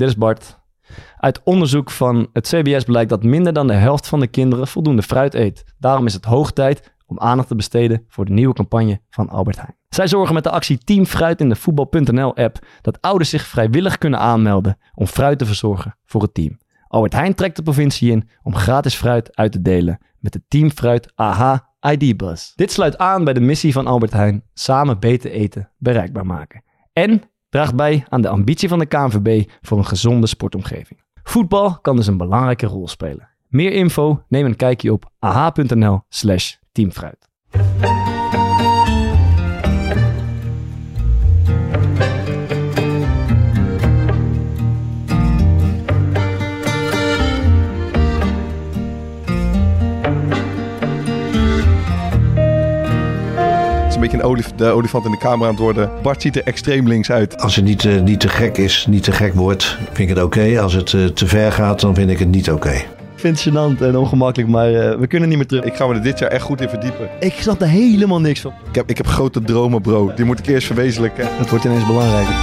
dit is Bart. Uit onderzoek van het CBS blijkt dat minder dan de helft van de kinderen voldoende fruit eet. Daarom is het hoog tijd om aandacht te besteden voor de nieuwe campagne van Albert Heijn. Zij zorgen met de actie Team Fruit in de voetbal.nl app dat ouders zich vrijwillig kunnen aanmelden om fruit te verzorgen voor het team. Albert Heijn trekt de provincie in om gratis fruit uit te delen met de Team Fruit AH ID-bus. Dit sluit aan bij de missie van Albert Heijn: samen beter eten bereikbaar maken. En draagt bij aan de ambitie van de KNVB voor een gezonde sportomgeving. Voetbal kan dus een belangrijke rol spelen. Meer info neem een kijkje op aha.nl/slash teamfruit. Een beetje een olif de olifant in de kamer aan het worden. Bart ziet er extreem links uit. Als het niet, eh, niet te gek is, niet te gek wordt, vind ik het oké. Als het eh, te ver gaat, dan vind ik het niet oké. Ik vind het gênant en ongemakkelijk, maar eh, we kunnen niet meer terug. Ik ga me er dit jaar echt goed in verdiepen. Ik snap er helemaal niks van. Ik heb, ik heb grote dromen, bro. Die moet ik eerst verwezenlijken. Het wordt ineens belangrijker.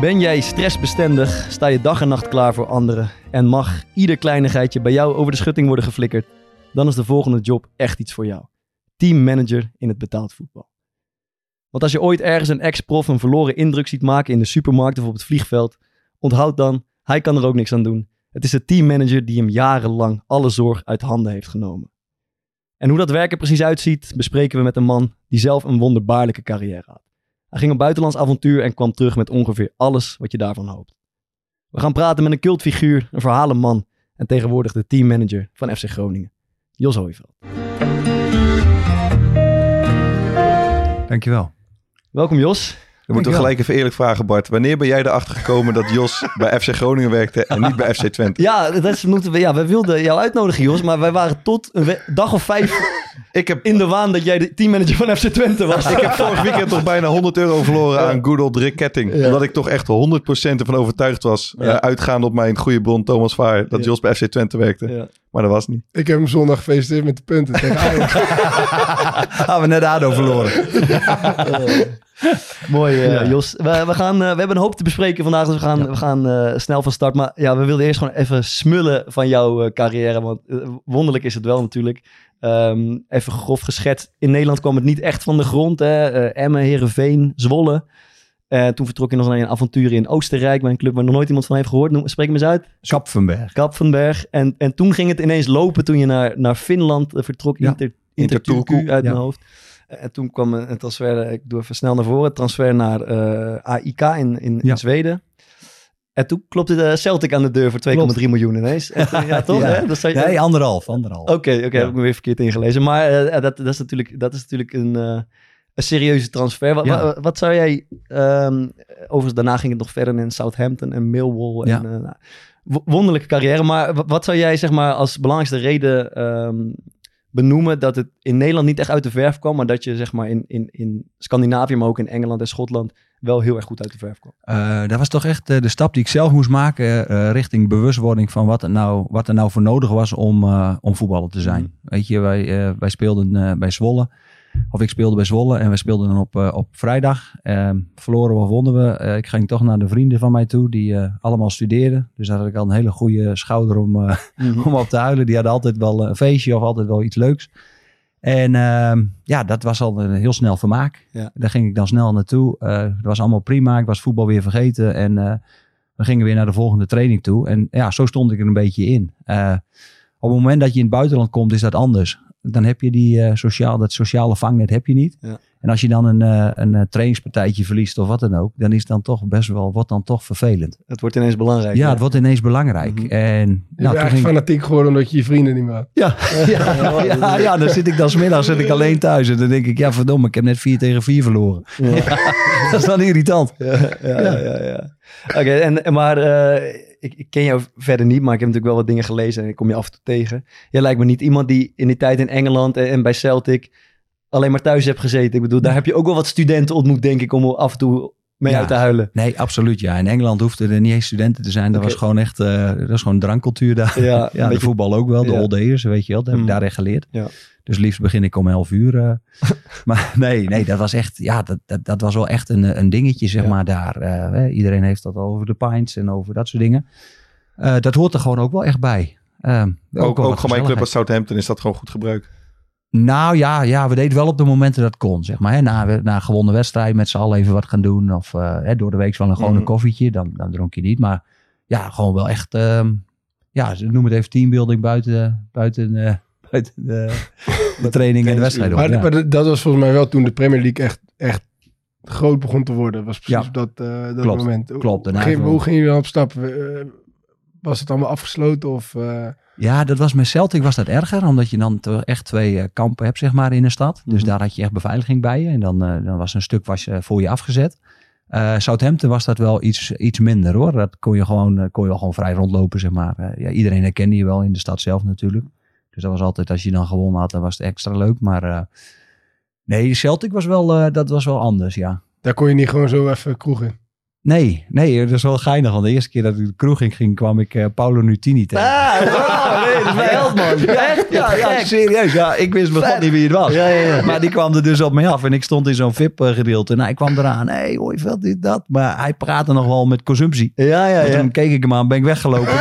Ben jij stressbestendig, sta je dag en nacht klaar voor anderen en mag ieder kleinigheidje bij jou over de schutting worden geflikkerd, dan is de volgende job echt iets voor jou. Teammanager in het betaald voetbal. Want als je ooit ergens een ex-prof een verloren indruk ziet maken in de supermarkt of op het vliegveld, onthoud dan, hij kan er ook niks aan doen. Het is de teammanager die hem jarenlang alle zorg uit handen heeft genomen. En hoe dat werk er precies uitziet, bespreken we met een man die zelf een wonderbaarlijke carrière had. Hij ging op buitenlands avontuur en kwam terug met ongeveer alles wat je daarvan hoopt. We gaan praten met een cultfiguur, een verhalenman en tegenwoordig de teammanager van FC Groningen, Jos Hooiveld. Dankjewel. Welkom Jos. We moeten Dankjewel. gelijk even eerlijk vragen, Bart. Wanneer ben jij erachter gekomen dat Jos bij FC Groningen werkte en niet bij FC Twente? Ja, dat is, moeten we, ja, we wilden jou uitnodigen Jos, maar wij waren tot een dag of vijf Ik heb, in de waan dat jij de teammanager van FC Twente was. ik heb vorig weekend toch bijna 100 euro verloren aan good old Rick Ketting. Ja. Omdat ik toch echt 100% ervan overtuigd was, Ja. eh, uitgaande op mijn goede bron Thomas Vaar, dat Ja. Jos bij FC Twente werkte. Ja. Maar dat was niet. Ik heb hem zondag gefeliciteerd met de punten tegen Ajax. We net ADO verloren. Mooi, eh, Ja. Jos. We, we, gaan, eh, we hebben een hoop te bespreken vandaag, dus we gaan, we gaan eh, snel van start. Maar ja, we wilden eerst gewoon even smullen van jouw carrière, want wonderlijk is het wel natuurlijk. Ehm, even grof geschetst. In Nederland kwam het niet echt van de grond. Hè? Emmen, Heerenveen, Zwolle. Toen vertrok je nog naar een avontuur in Oostenrijk, bij een club waar nog nooit iemand van heeft gehoord. Noem, spreek me eens uit. Kapvenberg. Kapvenberg. En, en toen ging het ineens lopen toen je naar, naar Finland vertrok. Ja. Inter, Inter, Inter Turku Turku, uit ja. mijn hoofd. En toen kwam een transfer, eh, ik doe even snel naar voren, transfer naar eh, AIK in, in. Zweden. En toen klopte de Celtic aan de deur voor 2,3 miljoen ineens. En toen- ja, toch? Ja. Hè? Dat zei je- Nee, anderhalf. anderhalf. Oké, oké, heb ik me weer verkeerd ingelezen. Maar eh, dat, dat, is natuurlijk, dat is natuurlijk een, eh, een serieuze transfer. Wat, wat, wat zou jij... ehm, overigens, daarna ging het nog verder in Southampton en Millwall. En, eh, nou, wo- wonderlijke carrière. Maar wa- wat zou jij zeg maar als belangrijkste reden ehm, benoemen... dat het in Nederland niet echt uit de verf kwam... maar dat je zeg maar in, in, in Scandinavië, maar ook in Engeland en Schotland... wel heel erg goed uit de verf kwam? Eh, dat was toch echt eh, de stap die ik zelf moest maken eh, richting bewustwording van wat er nou, wat er nou voor nodig was om, om voetballer te zijn. Mhm. Weet je, wij, wij speelden bij Zwolle. Of ik speelde bij Zwolle en we speelden dan op, eh, op vrijdag. Ehm, verloren we of wonnen we. Eh, ik ging toch naar de vrienden van mij toe die eh, allemaal studeerden. Dus daar had ik al een hele goede schouder om, eh, om op te huilen. Die hadden altijd wel een feestje of altijd wel iets leuks. En ehm, ja, dat was al een heel snel vermaak. Ja. Daar ging ik dan snel naartoe. Eh dat was allemaal prima. Ik was voetbal weer vergeten. En we gingen weer naar de volgende training toe. En ja, zo stond ik er een beetje in. Op het moment dat je in het buitenland komt, is dat anders. Dan heb je die, eh, sociaal, dat sociale vangnet heb je niet. Ja. En als je dan een, eh, een eh, trainingspartijtje verliest of wat dan ook, dan is het dan toch best wel, wordt dan toch vervelend. Het wordt ineens belangrijk. Ja, het wordt ineens belangrijk. Mhm. En Je nou, bent toen eigenlijk ging- fanatiek geworden omdat je je vrienden niet meer had. ja, ja, ja, ja, dan zit ik dan smiddags zit ik alleen thuis en dan denk ik, ja verdomme, ik heb net 4 tegen 4 verloren. Ja. Dat is dan irritant. Ja, ja, ja. ja, ja. Oké, en, en maar eh, ik, ik ken jou verder niet, maar ik heb natuurlijk wel wat dingen gelezen en ik kom je af en toe tegen. Jij lijkt me niet iemand die in die tijd in Engeland en, en bij Celtic alleen maar thuis hebt gezeten. Ik bedoel, daar heb je ook wel wat studenten ontmoet, denk ik, om af en toe mee Ja. uit te huilen. Nee, absoluut ja. In Engeland hoefden er niet eens studenten te zijn. Dat was gewoon echt, eh, dat was gewoon drankcultuur daar. Ja, Ja, een de beetje- voetbal ook wel, de Ja. weet je wel. Dat heb ik Mm. daar echt geleerd. Ja. Dus liefst begin ik om 11 uur. eh. maar nee, nee, dat was echt, ja, dat, dat, dat was wel echt een, een dingetje, zeg Ja. maar, daar. Eh, hè. iedereen heeft dat over de pints en over dat soort dingen. Eh, dat hoort er gewoon ook wel echt bij. Ehm, Ook, ook wat gewoon mijn club als Southampton is dat gewoon goed gebruikt. Nou ja, ja, we deden wel op de momenten dat kon, zeg maar. Hè. Na, na een gewonnen wedstrijd met z'n allen even wat gaan doen. Of eh, hè, door de week wel een, gewoon Mhm. een koffietje. Dan, dan dronk je niet. Maar ja, gewoon wel echt... ehm, ja, ze noemen het even teambuilding buiten, buiten, eh, buiten de, de training en de wedstrijd. Maar, ja. maar dat- was volgens mij wel toen de Premier League echt, echt groot begon te worden. was precies Ja. op dat, eh, dat Klopt, moment. klopt. Hoe, ging, hoe ging je dan op stap? Was het allemaal afgesloten? Of, eh, Ja, dat was met Celtic was dat erger, omdat je dan echt twee eh, kampen hebt, zeg maar, in een stad. Dus Mhm. daar had je echt beveiliging bij je. En dan, eh, dan was een stuk was, eh, voor je afgezet. Eh, Southampton was dat wel iets, iets minder hoor. Dat kon je, gewoon, kon je wel gewoon vrij rondlopen, zeg maar. Ja, iedereen herkende je wel in de stad zelf natuurlijk. Dus dat was altijd, als je dan gewonnen had, dan was het extra leuk. Maar nee, Celtic was wel, dat was wel anders, ja. daar kon je niet gewoon zo even kroegen. Nee, nee, dat is wel geinig. Want de eerste keer dat ik de kroeg in ging, kwam ik eh, Paolo Nutini tegen. Ah, wow, nee, dat is mijn held, man. Echt? Ja, ja, serieus. Ja, ik wist Vet. niet wie het was. Ja, ja, ja. Maar die kwam er dus op mij af. En ik stond in zo'n VIP-gedeelte. Nou, ik kwam eraan. Hé, hey, hoi, veel dit, dat. Maar hij praatte nog wel met consumptie. Ja, ja, En ja. Toen keek ik hem aan, ben ik weggelopen.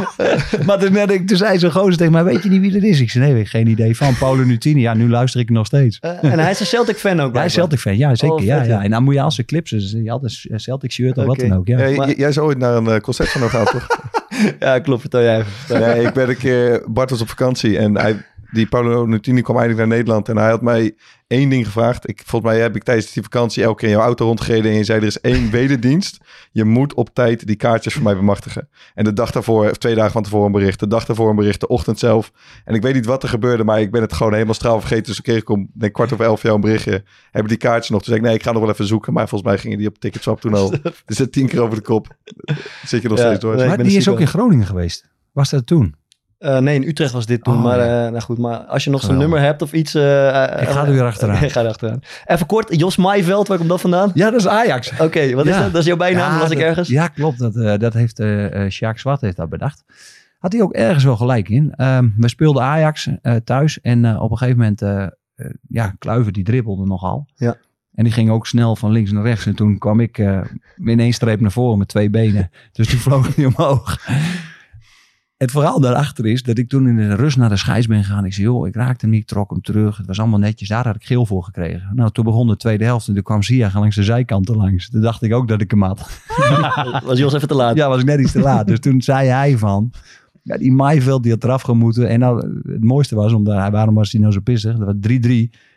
maar toen, net, ik- toen zei zo'n gozer tegen mij, weet je niet wie dat is? Ik zei, nee, weet ik geen idee van. Paulo Nutini. Ja, nu luister ik nog steeds. Eh, en hij is een Celtic-fan ook. Hij is. Celtic-fan, ja, zeker. Oh, ja, vet, ja. ja. En dan moet je als ze clips, dus je had een Celtic shirt of wat dan ook. Ja. Ja, j- maar- jij zou ooit naar een eh, concert van hem gaan, toch? Ja, klopt. Vertel jij even. Vertel. Nee, ik ben een keer... Bart was op vakantie en hij, die Paolo Nutini kwam eindelijk naar Nederland. En hij had mij één ding gevraagd. Ik, volgens mij heb ik tijdens die vakantie elke keer in jouw auto rondgereden. En je zei, er is één wederdienst. Je moet op tijd die kaartjes voor mij bemachtigen. En de dag daarvoor, of twee dagen van tevoren een bericht. De dag daarvoor een bericht, de ochtend zelf. En ik weet niet wat er gebeurde, maar ik ben het gewoon helemaal straal vergeten. Dus ik kreeg ik om denk, kwart over elf jou een berichtje. Heb je die kaartjes nog? Toen zei ik, nee, ik ga nog wel even zoeken. Maar volgens mij gingen die op Ticketswap toen al. Dus het tien keer over de kop. Zit je nog Ja, steeds door. nee. maar die er is ook in Groningen geweest. Was dat toen? Eh, nee, in Utrecht was dit toen. Oh, maar, ja. eh, nou goed, maar als je nog zo'n nummer hebt of iets... eh, Ik ga er weer achteraan. Ik ga er achteraan. Even kort, Jos Maaiveld, waar komt dat vandaan? Ja, dat is Ajax. Oké, wat is dat? Dat is jouw bijnaam, Ja, las ik dat- ergens? Ja, klopt. Dat, dat heeft eh Sjaak Zwart heeft dat bedacht. Had hij ook ergens wel gelijk in. Ehm, we speelden Ajax thuis en op een gegeven moment, ja, Kluiver die dribbelde nogal. Ja. En die ging ook snel van links naar rechts. En toen kwam ik in één streep naar voren met twee benen. Dus toen vloog hij omhoog. Het verhaal daarachter is dat ik toen in de rust naar de scheids ben gegaan. Ik zei, joh, ik raakte hem niet, trok hem terug. Het was allemaal netjes. Daar had ik geel voor gekregen. Nou, toen begon de tweede helft en toen kwam Zia langs de zijkanten langs. Toen dacht ik ook dat ik hem had. Was Jos even te laat? Ja, was ik net iets te laat. Dus toen zei hij van... Ja, die Maaiveld die had eraf gemoeten. En nou, het mooiste was, omdat, hij- waarom was hij nou zo pissig? Dat was 3-3.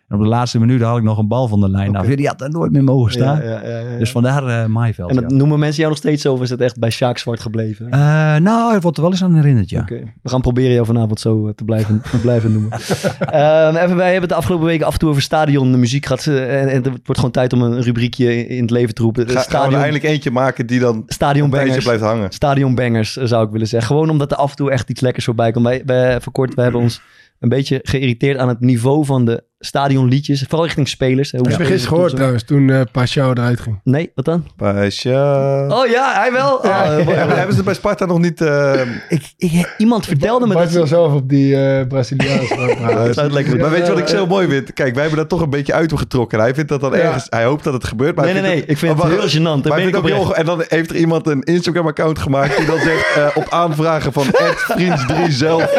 En op de laatste minuut had ik nog een bal van de lijn Oké. af. Die had er nooit meer mogen staan. Ja, ja, ja, ja, ja. Dus vandaar eh Maaiveld. en dat ja. noemen mensen jou nog steeds zo of is het echt bij Sjaak Zwart gebleven? Eh, nou, hij wordt er wel eens aan herinnerd, ja. Oké, we gaan proberen jou vanavond zo eh, te blijven, te blijven noemen. Ehm, even, wij hebben het de afgelopen weken af en toe over stadion de muziek gehad. eh, en, en het wordt gewoon tijd om een rubriekje in het leven te roepen. Ga, gaan we stadion, er eindelijk eentje maken die dan stadionbangers. blijft hangen. Stadionbangers zou ik willen zeggen. Gewoon omdat er af en toe echt iets lekkers voorbij komt. Wij, wij, voor kort, we hebben ons een beetje geïrriteerd aan het niveau van de stadionliedjes. Vooral richting spelers. Heb je gisteren gehoord trouwens, toen eh Pashao eruit ging? Nee, wat dan? Pasja. Oh ja, hij wel. Oh, eh, Hebben hebben ze het bij Sparta nog niet... eh, ik, ik, iemand vertelde me Bart dat... wil zelf op die eh praten. het lekker doen. maar weet je wat ik zo mooi vind? Kijk, wij hebben dat toch een beetje uit hem getrokken. Hij vindt dat dan Ja. ergens... Hij hoopt dat het gebeurt, maar Nee, nee, nee. Ik vind Maar het heel wacht, gênant. Daar Maar ik ook heel- en dan heeft er iemand een Instagram-account gemaakt die dan zegt eh, op aanvragen van Ed Vriends3 zelf.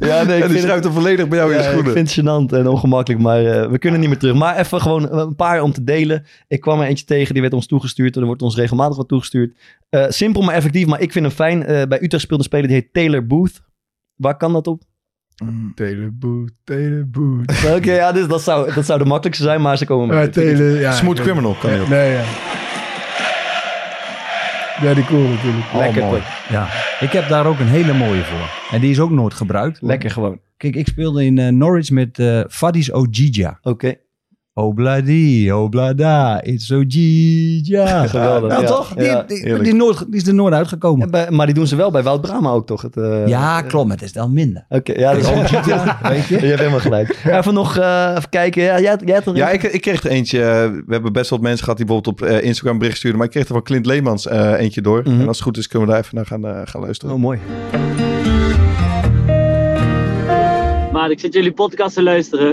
Ja, nee, ik en die vind schrijft er volledig bij jou in Ja, de ik schoenen. vind het gênant en ongemakkelijk, maar eh, we kunnen niet meer terug. Maar even gewoon een paar om te delen. Ik kwam er eentje tegen, die werd ons toegestuurd. Er wordt ons regelmatig wat toegestuurd. Eh, simpel maar effectief, maar ik vind hem fijn. Eh, bij Utrecht speelde een speler die heet Taylor Booth. Waar kan dat op? Teleboot, teleboot. Oké, ja, dus dat zou, dat zou de makkelijkste zijn, maar ze komen Maar met tele, ja. Smooth ja. Criminal kan je ook. Nee, ja. Ja, die cool natuurlijk. Lekker Oh? Ja. Ik heb daar ook een hele mooie voor. En die is ook nooit gebruikt. Lekker gewoon. Kijk, ik speelde in eh, Norwich met eh Fadis Ojija. Oké. Obladi, oblada, it's Ojija. Geweldig, Nou ja. toch? Die, Ja, die, die, nooit, die is er nooit uitgekomen. Bij- maar die doen ze wel bij Wout Brama ook toch? Het, eh, ja, klopt, maar het is wel minder. Oké, ja, dat is Ojija, weet je? Je hebt helemaal gelijk. Even nog eh, even kijken. Ja, jij, jij had Ja, ik, ik kreeg er eentje. We hebben best wel wat mensen gehad die bijvoorbeeld op eh, Instagram bericht stuurden. Maar ik kreeg er van Clint Leemans eh, eentje door. Mhm. En als het goed is, kunnen we daar even naar gaan, eh, gaan luisteren. Oh, mooi. Ik zit jullie podcast te luisteren.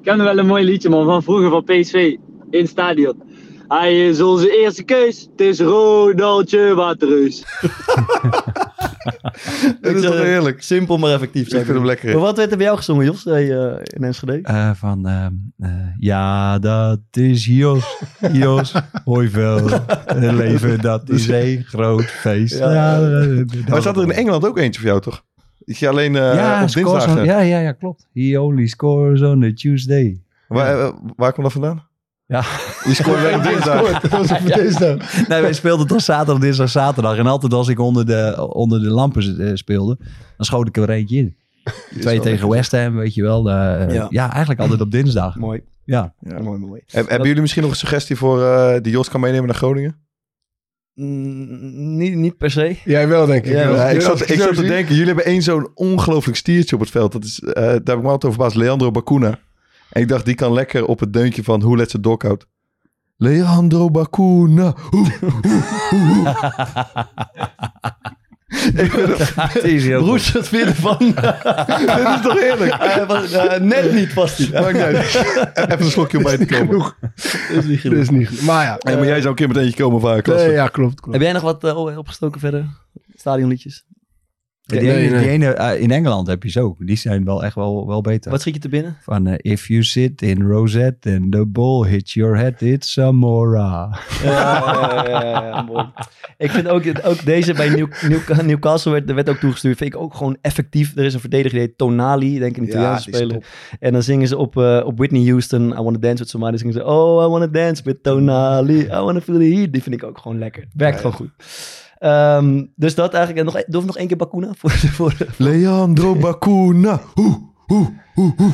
Ik heb nog wel een mooi liedje man van vroeger van PSV in het stadion. Hij is onze eerste keus. Het is Ronaldje Waterreus. Het is toch heerlijk. Simpel maar effectief. Ik vind hem lekker. Maar wat werd er bij jou gezongen, Jos, eh, in Enschede? Eh, van, ehm, eh, ja, dat is Jos. Jos, hoi veel. Het leven, dat is een groot feest. Ja. Ja, Maar zat er in Engeland ook eentje voor jou, toch? Dat je alleen eh ja, op dinsdagen... on- ja, ja, ja, klopt. He only scores on a Tuesday. Waar, eh, waar kwam dat vandaan? Ja. Die scoorde alleen op dinsdag. Dat was voor deze dag. Nee, wij speelden toch zaterdag, dinsdag, zaterdag. En altijd als ik onder de, onder de lampen eh, speelde, dan schoot ik er weer eentje in. Twee tegen West Ham, weet je wel. eh, Ja. ja. eigenlijk altijd op dinsdag. Mooi. Ja. Ja. Mooi, mooi. Heb- hebben jullie misschien nog een suggestie voor eh, die Jos kan meenemen naar Groningen? Mm, niet, niet per se. Jij wel, denk ik. Ja, ik zat, ik zat te denken, jullie hebben één zo'n ongelooflijk stiertje op het veld. Dat is, eh, daar heb ik me altijd over verbaasd. Leandro Bacuna. En ik dacht, die kan lekker op het deuntje van Who Let's a Dog Out. Leandro Bacuna. Hoe, hoe, hoe, hoe. het, Het is heel goed. Broers, wat vind je ervan? dit is toch heerlijk? Eh, was- eh, net niet vast hij. Maakt niet. Even een slokje om bij te komen. Genoeg. is niet Dat genoeg. is niet genoeg. Maar ja. Hey, maar jij zou een keer met eentje komen vaak. Nee, ja, klopt. klopt. Heb jij nog wat eh, opgestoken verder? Stadionliedjes? Die, Nee, ene, nee. die ene, eh, in Engeland heb je ze ook. Die zijn wel echt wel, wel beter. Wat schiet je te binnen? Van eh, if you sit in Rosette and the ball hits your head, it's Samora. Ja, ja, ja, ja. Ik vind ook, ook deze bij New, New- Newcastle werd, er werd ook toegestuurd. Vind ik ook gewoon effectief. Er is een verdediger die heet Tonali, denk ik een Italiaanse speler. En dan zingen ze op, eh, op Whitney Houston, I Wanna Dance With Somebody. zingen ze, oh, I Wanna Dance With Tonali. I Wanna Feel The Heat. Die vind ik ook gewoon lekker. Werkt gewoon goed. Ehm, dus dat eigenlijk. En nog, doe nog één keer Bakuna voor, voor Leandro Bacuna. Hoe, hoe, hoe, hoe.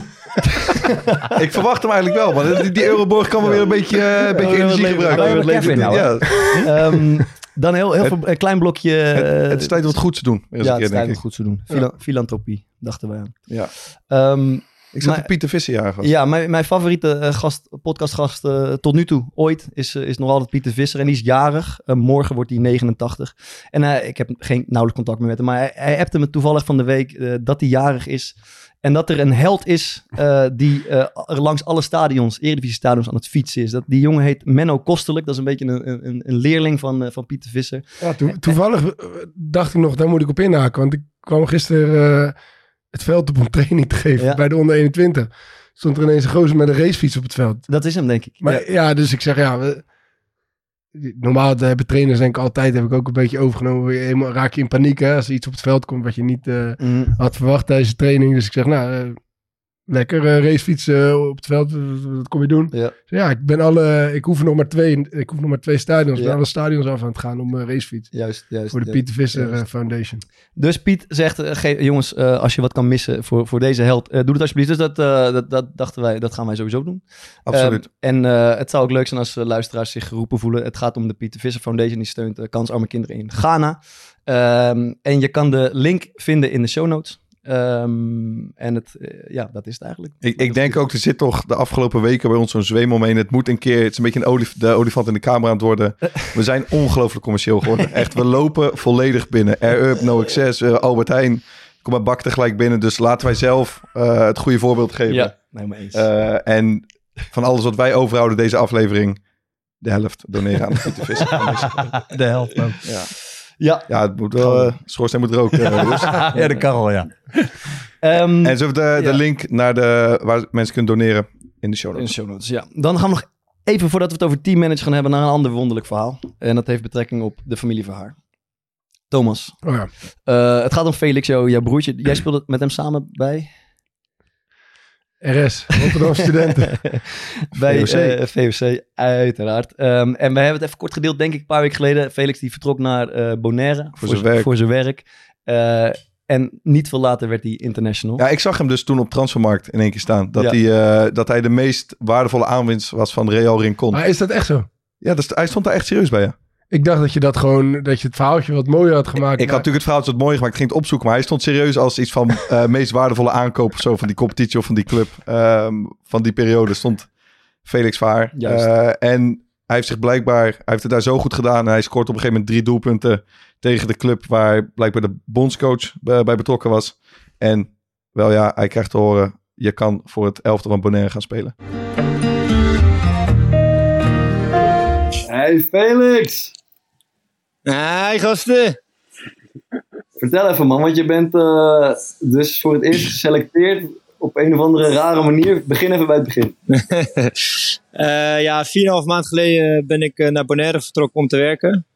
ik verwacht hem eigenlijk wel, maar die, die Euroborg kan wel weer een beetje, eh, een beetje energie gebruiken. Kevin nou, ja, Ehm, dan heel, heel veel, een klein blokje. het, eh, het is tijd wat goeds te doen. Ja, het keer, is tijd om ik. goed te doen. Fila- Filantropie, dachten wij aan. Ja. Ehm, Ik zat op Pieter Visser jagen. ja, mijn, mijn favoriete eh, gast, podcastgast eh, tot nu toe, ooit, is, eh, is nog altijd Pieter Visser. En die is jarig. Morgen wordt hij 89. En eh, ik heb geen nauwelijks contact meer met hem. Maar hij, hij appte me toevallig van de week dat hij jarig is. En dat er een held is eh, die eh, er langs alle stadions, Eredivisie-stadions, aan het fietsen is. Dat, die jongen heet Menno Kostelijk. Dat is een beetje een, een, een leerling van, van Pieter Visser. Ja, to- toevallig dacht ik nog, daar moet ik op inhaken. Want ik kwam gisteren eh, het veld op om training te geven Ja. bij de onder 21. Stond er ineens een gozer met een racefiets op het veld. Dat is hem, denk ik. Maar ja, dus ik zeg ja, we, normaal hebben trainers denk ik altijd, heb ik ook een beetje overgenomen. Helemaal, raak je in paniek hè, als er iets op het veld komt wat je niet eh, Mm, had verwacht tijdens de training. Dus ik zeg nou, eh, lekker eh, racefietsen op het veld, wat kom je doen? ja. Ik ja, ik ben alle, ik hoef nog maar twee, ik hoef nog maar twee stadions. Ik Ja. ben alle stadions af aan het gaan om racefiets. Juist, juist. Voor de ja. Pieter Visser eh, Foundation. Dus Piet zegt, eh, ge- jongens, eh, als je wat kan missen voor, voor deze held, eh, doe het alsjeblieft. Dus dat, eh, dat, dat dachten wij, dat gaan wij sowieso doen. Absoluut. Ehm, en eh, het zou ook leuk zijn als eh, luisteraars zich geroepen voelen. Het gaat om de Pieter Visser Foundation, die steunt eh, kansarme kinderen in Ghana. Ehm, en je kan de link vinden in de show notes. Ehm, en het, eh, ja, dat is het eigenlijk. Ik, ik denk ook, er zit toch de afgelopen weken bij ons zo'n zweem omheen. Het moet een keer, het is een beetje een olif, de olifant in de kamer aan het worden. We zijn ongelooflijk commercieel geworden. Echt, we lopen volledig binnen. Air Up, No Access, eh, Albert Heijn. Kom maar bak tegelijk binnen. Dus laten wij zelf eh, het goede voorbeeld geven. Ja, nee, maar eens. En van alles wat wij overhouden deze aflevering, de helft doneren aan de Pieter. De helft ook. Ja, ja, ja het moet wel, eh schoorsteen moet roken. eh, dus. Ja, dat kan wel, ja. ehm, En we de, de Ja. link naar de, waar mensen kunnen doneren in de show In de notes. show notes, ja. Dan gaan we nog even, voordat we het over teammanager gaan hebben, naar een ander wonderlijk verhaal. En dat heeft betrekking op de familie van haar. Thomas, Oh ja. eh, het gaat om Felix, jouw, jouw broertje. Jij speelde met hem samen bij? RS, Rotterdam Studenten. Bij VOC. eh, VOC, uiteraard. Ehm, en we hebben het even kort gedeeld, denk ik, een paar weken geleden. Felix die vertrok naar eh, Bonaire Voor zijn werk. Voor zijn werk. Eh, en niet veel later werd hij international. Ja, ik zag hem dus toen op Transfermarkt in één keer staan. Dat, Ja. hij, eh, dat hij de meest waardevolle aanwinst was van Real Rincon. Maar is dat echt zo? Ja, dus hij stond daar echt serieus bij, ja. Ik dacht dat je dat gewoon, dat je het verhaaltje wat mooier had gemaakt. Ik had natuurlijk het verhaal wat mooi gemaakt. Ik ging het opzoeken. Maar hij stond serieus als iets van eh meest waardevolle aankoop of zo van die competitie of van die club. Ehm, van die periode stond Felix Vaar. Juist. Eh, en hij heeft zich blijkbaar, hij heeft het daar zo goed gedaan. En hij scoort op een gegeven moment drie doelpunten tegen de club waar blijkbaar de bondscoach bij, bij betrokken was. En wel ja, hij krijgt te horen, je kan voor het elfte van Bonaire gaan spelen. Hey Felix! Hi gasten. Vertel even man, want je bent eh, dus voor het eerst geselecteerd op een of andere rare manier. Begin even bij het begin. Eh, ja, 4,5 maand geleden ben ik eh, naar Bonaire vertrokken om te werken.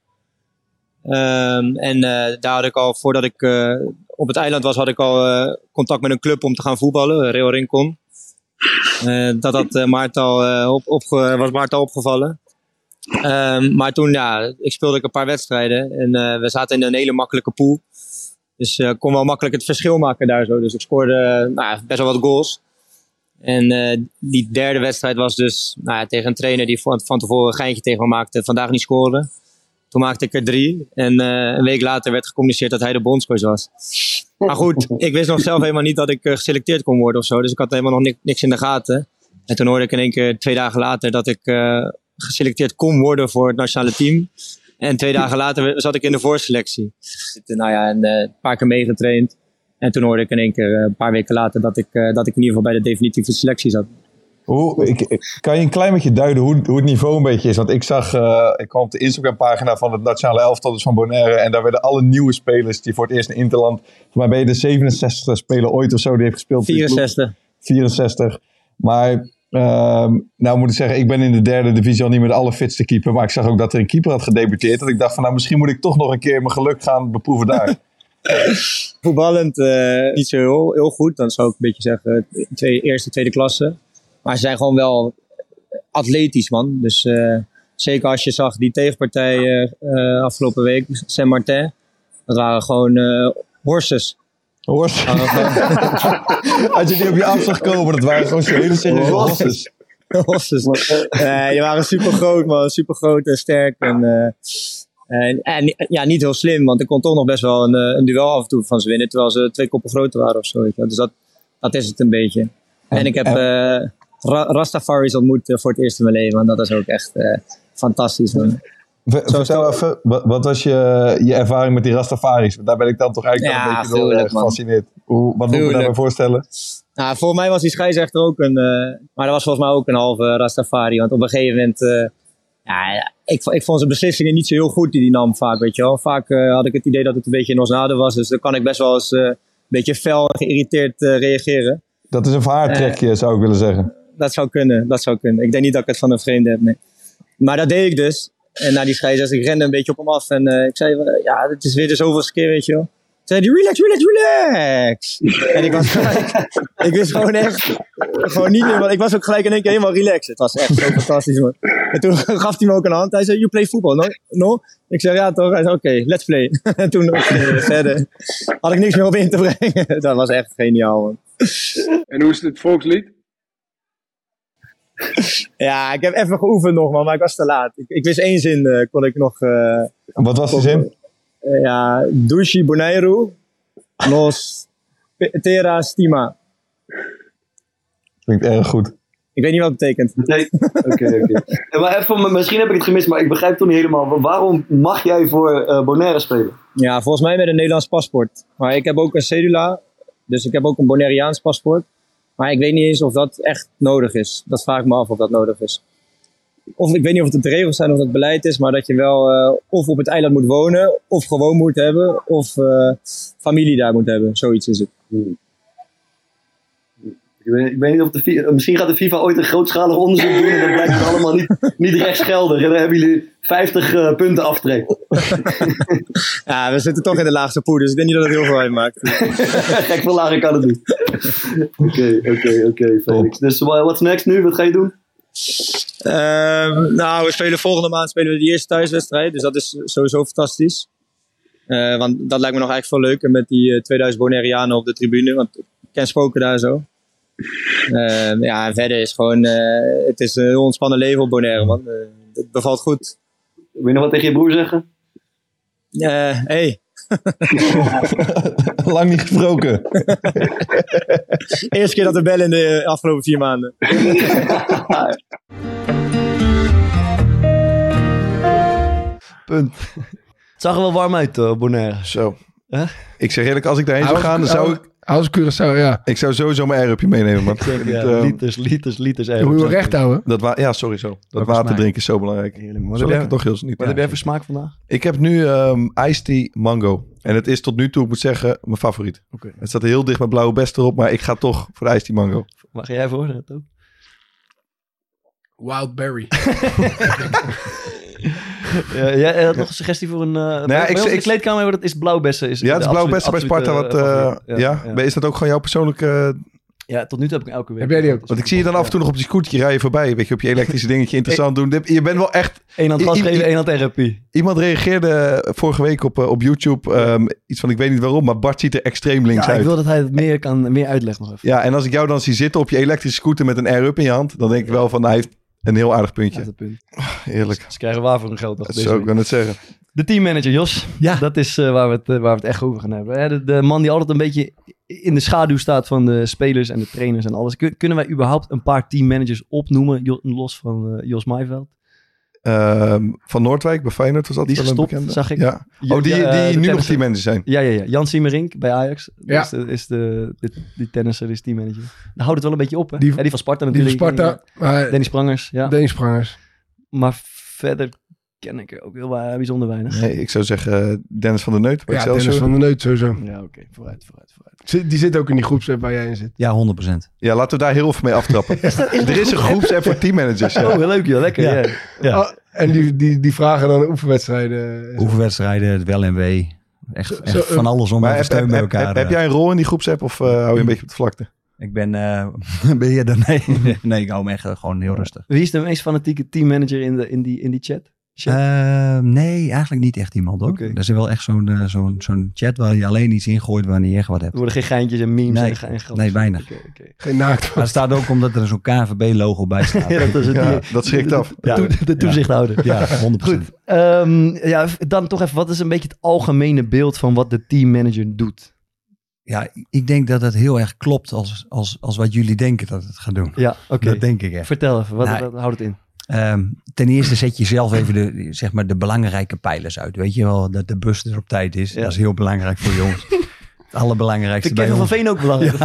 Ehm, en daar had ik al, voordat ik op het eiland was, had ik al contact met een club om te gaan voetballen, Real Rincon. Dat had Maarten al, op, was Maarten al opgevallen. Ehm, maar toen, ja, ik speelde ik een paar wedstrijden en eh, we zaten in een hele makkelijke pool. Dus ik kon wel makkelijk het verschil maken daar zo. Dus ik scoorde eh, nou, best wel wat goals. En eh, die derde wedstrijd was dus nou, tegen een trainer die van, van tevoren een geintje tegen me maakte. Vandaag niet scoren. Toen maakte ik er drie. En eh, een week later werd gecommuniceerd dat hij de bondscoach was. Maar goed, ik wist nog zelf helemaal niet dat ik eh, geselecteerd kon worden of zo. Dus ik had helemaal nog ni- niks in de gaten. En toen hoorde ik in één keer twee dagen later dat ik eh, geselecteerd kon worden voor het nationale team. En twee dagen later zat ik in de voorselectie. Nou ja, en eh, een paar keer meegetraind. En toen hoorde ik in één keer, eh, een paar weken later, dat ik, eh, dat ik in ieder geval bij de definitieve selectie zat. Hoe, ik, kan je een klein beetje duiden hoe, hoe het niveau een beetje is? Want ik zag, eh, ik kwam op de Instagram-pagina van het Nationale Elftal, dus van Bonaire. En daar werden alle nieuwe spelers die voor het eerst in Interland. Voor mij ben je de 67 speler ooit of zo die heeft gespeeld. voor die ploeg. 64. 64. Maar, ehm, nou moet ik zeggen, ik ben in de derde divisie al niet meer de allerfitste keeper. Maar ik zag ook dat er een keeper had gedebuteerd. Dat ik dacht van, nou misschien moet ik toch nog een keer mijn geluk gaan beproeven daar. Voetballend eh, niet zo heel, heel goed. Dan zou ik een beetje zeggen eerste, tweede klasse. Maar ze zijn gewoon wel atletisch, man. Dus eh, zeker als je zag die tegenpartij eh, afgelopen week, Saint-Martin. Dat waren gewoon horses. Horst, gewoon- als je die op je af zag komen, dat waren gewoon zo hele serieuze horses. horses. Eh, die waren super groot, man. Super groot en sterk. En, eh, en, en ja, niet heel slim, want ik kon toch nog best wel een, eh, een duel af en toe van ze winnen. Terwijl ze twee koppen groter waren of zo. Weet je. Dus dat, dat is het een beetje. En, ik heb en- eh Rastafaris ontmoet eh, voor het eerst in mijn leven. En dat is ook echt eh, fantastisch. Man. Ver- Vertel even, wat, wat was je, je ervaring met die Rastafaris? Daar ben ik dan toch eigenlijk wel Ja, een beetje door gefascineerd. Hoe, wat moet ik me daarbij voorstellen? Nou, voor mij was die scheidsrechter ook een. eh, maar dat was volgens mij ook een halve Rastafari. Want op een gegeven moment. eh, ja, ik, ik vond zijn beslissingen niet zo heel goed die hij nam, vaak. Weet je wel. Vaak eh, had ik het idee dat het een beetje in ons nadeel was. Dus dan kan ik best wel eens eh, een beetje fel en geïrriteerd reageren. Dat is een vaartrekje, zou ik willen zeggen. Dat zou kunnen, dat zou kunnen. Ik denk niet dat ik het van een vreemde heb, nee. Maar dat deed ik dus. En na die scheidsrechter, ik rende een beetje op hem af. En eh, ik zei, eh, ja, het is weer de zoveelste keer, weet je wel. Zei hij, relax, relax, relax. en ik was gelijk, ik wist gewoon echt, gewoon niet meer, want ik was ook gelijk in één keer helemaal relaxed. Het was echt zo fantastisch, man. En toen gaf hij me ook een hand. Hij zei, you play football, no? no? Ik zei, ja toch? Hij zei, oké, let's play. en toen verder had ik niks meer op in te brengen. dat was echt geniaal, man. En hoe is het volkslied? Ja, ik heb even geoefend nog, man, maar ik was te laat. Ik, ik wist één zin, eh, kon ik nog... eh, Wat was de zin? eh, ja, Dushi Bonairo, Los Terra Stima. Klinkt erg goed. Ik weet niet wat het betekent. Oké, oké. Ja, Maar even, misschien heb ik het gemist, maar ik begrijp toch niet helemaal. Waarom mag jij voor eh, Bonaire spelen? Ja, volgens mij met een Nederlands paspoort. Maar ik heb ook een cedula, dus ik heb ook een Bonaireaans paspoort. Maar ik weet niet eens of dat echt nodig is. Dat vraag ik me af of dat nodig is. Of ik weet niet of het de regels zijn of het beleid is, maar dat je wel eh, of op het eiland moet wonen, of gewoon moet hebben, of eh, familie daar moet hebben. Zoiets is het. Ik weet, ik weet niet of de FIFA, misschien gaat de FIFA ooit een grootschalig onderzoek doen en dan blijkt het allemaal niet, niet rechtsgeldig. En dan hebben jullie 50 eh, punten aftrek. Ja, we zitten toch in de laagste poer, dus ik denk niet dat het heel veel uitmaakt. Gek veel lager kan het niet. Oké, oké, oké, Felix. Dus what's next nu? Wat ga je doen? Ehm, nou, we spelen volgende maand spelen we de eerste thuiswedstrijd. Dus dat is sowieso fantastisch. Eh, want dat lijkt me nog eigenlijk veel leuker met die eh, 2000 Bonaireanen op de tribune. Want ik ken spoken daar zo. Ehm, ja, en verder is gewoon... eh, het is een heel ontspannen leven op Bonaire, man. Eh, het bevalt goed. Wil je nog wat tegen je broer zeggen? Eh, hey. Lang niet gesproken. Eerste keer dat we bellen in de afgelopen vier maanden. Punt. Het zag er wel warm uit, uh, Bonaire. Zo. Huh? Ik zeg eerlijk, als ik daarheen zou gaan, dan zou ik... Als Curaçao, ja. Ik zou sowieso mijn airupje meenemen, man. Ja, Dat, eh, liters, liters, liters. Je moet je wel recht houden. dat wa- ja, sorry zo. Dat water smaak. drinken is zo belangrijk. Heerlijk. Wat Zo heb jij- toch, Gils? Niet? Wat heb jij voor smaak vandaag? Ik heb nu ehm iced tea mango. En het is tot nu toe, ik moet zeggen, mijn favoriet. Oké. Het staat heel dicht met blauwe best erop, maar ik ga toch voor de iced tea mango. Ga jij voor? Reto? Wildberry. Ja, jij had nog een suggestie voor een... Uh, ja, ik- ik, ik- de kleedkamer dat is blauwbessen. Is Ja, het is best bij Sparta. Wat, absolute, eh, eh, ja. Is dat ook gewoon jouw persoonlijke... Ja, tot nu toe heb ik elke week. Heb jij die ook? Want ik zie je dan af en toe nog op die scootertje rijden voorbij. Weet je, op je elektrische dingetje interessant doen. Je bent wel echt... Eén hand gas geven, één hand therapie. Iemand reageerde vorige week op, eh, op YouTube. ehm, iets van, ik weet niet waarom, maar Bart ziet er extreem links Ja, ik uit. wil dat hij het meer kan, meer uitlegt nog even. Ja, en als ik jou dan zie zitten op je elektrische scooter met een air-up in je hand, dan denk ik wel van, nou, hij heeft een heel aardig puntje. Dat punt. Heerlijk. Ze krijgen waar voor hun geld. Dat zou ik wel net zeggen. De teammanager, Jos. Ja. Dat is eh, waar, we het, eh, waar we het echt over gaan hebben. Hè, De, de man die altijd een beetje in de schaduw staat van de spelers en de trainers en alles. Kun- kunnen wij überhaupt een paar teammanagers opnoemen, los van eh, Jos Maaiveld? Ehm, van Noordwijk bij Feyenoord was dat Die wel een gestopt, bekende. zag ik. Ja. Oh, die, die nu nog teammanager zijn. Ja, ja, ja. Jan Siemerink bij Ajax. Ja. Is, de, is de, de, die tennisser, is teammanager. Daar houdt het wel een beetje op, hè? Die- ja, die van Sparta Die van natuurlijk. Sparta. Dennis Sprangers, ja. Dennis Sprangers. Maar verder ken ik er ook heel bijzonder weinig. Nee, ik zou zeggen eh, Dennis van der Neut Ja, Excelsior. Dennis van der Neut sowieso. Ja, oké. Vooruit, vooruit, vooruit. Die zit ook in die groepsapp waar jij in zit. Ja, 100%. Ja, laten we daar heel veel mee aftrappen. er is een groepsapp voor teammanagers. Ja. Oh, heel leuk, joh. Lekker, Ja. ja. Ja. Oh, en die, die, die vragen dan oefenwedstrijden. Oefenwedstrijden, het wel en wee. Echt, echt Zo, van alles om Maar even steun bij elkaar. heb, heb eh. jij een rol in die groepsapp of eh, hou je een beetje op de vlakte? Ik ben eh beheerder. Nee, nee, ik hou me echt gewoon heel rustig. Wie is de meest fanatieke teammanager in, de, in, die, in die chat? Chat? Eh, nee, eigenlijk niet echt iemand hoor. Oké. Er is wel echt zo'n eh, zo'n zo'n chat waar je alleen iets ingooit wanneer je echt wat hebt. er worden geen geintjes en memes Nee. en, ge- en grapjes. Nee, weinig. Oké, oké. Geen naakt. Maar het staat ook omdat er zo'n KNVB-logo bij staat. Ja, dat is het. Ja, die- dat schrikt af. De, toe- de toezichthouder. Ja, 100%. Goed. Ehm, ja, dan toch even, wat is een beetje het algemene beeld van wat de teammanager doet? Ja, ik denk dat het heel erg klopt als, als, als wat jullie denken dat het gaat doen. Ja, oké. Dat denk ik echt. Vertel even, wat, Nou, wat houdt het in? Ehm, ten eerste zet je zelf even de, zeg maar de belangrijke pijlers uit. Weet je wel, dat de bus er op tijd is. Ja. Dat is heel belangrijk voor jongens. Het allerbelangrijkste De bij Kevin van. Veen ook belangrijk.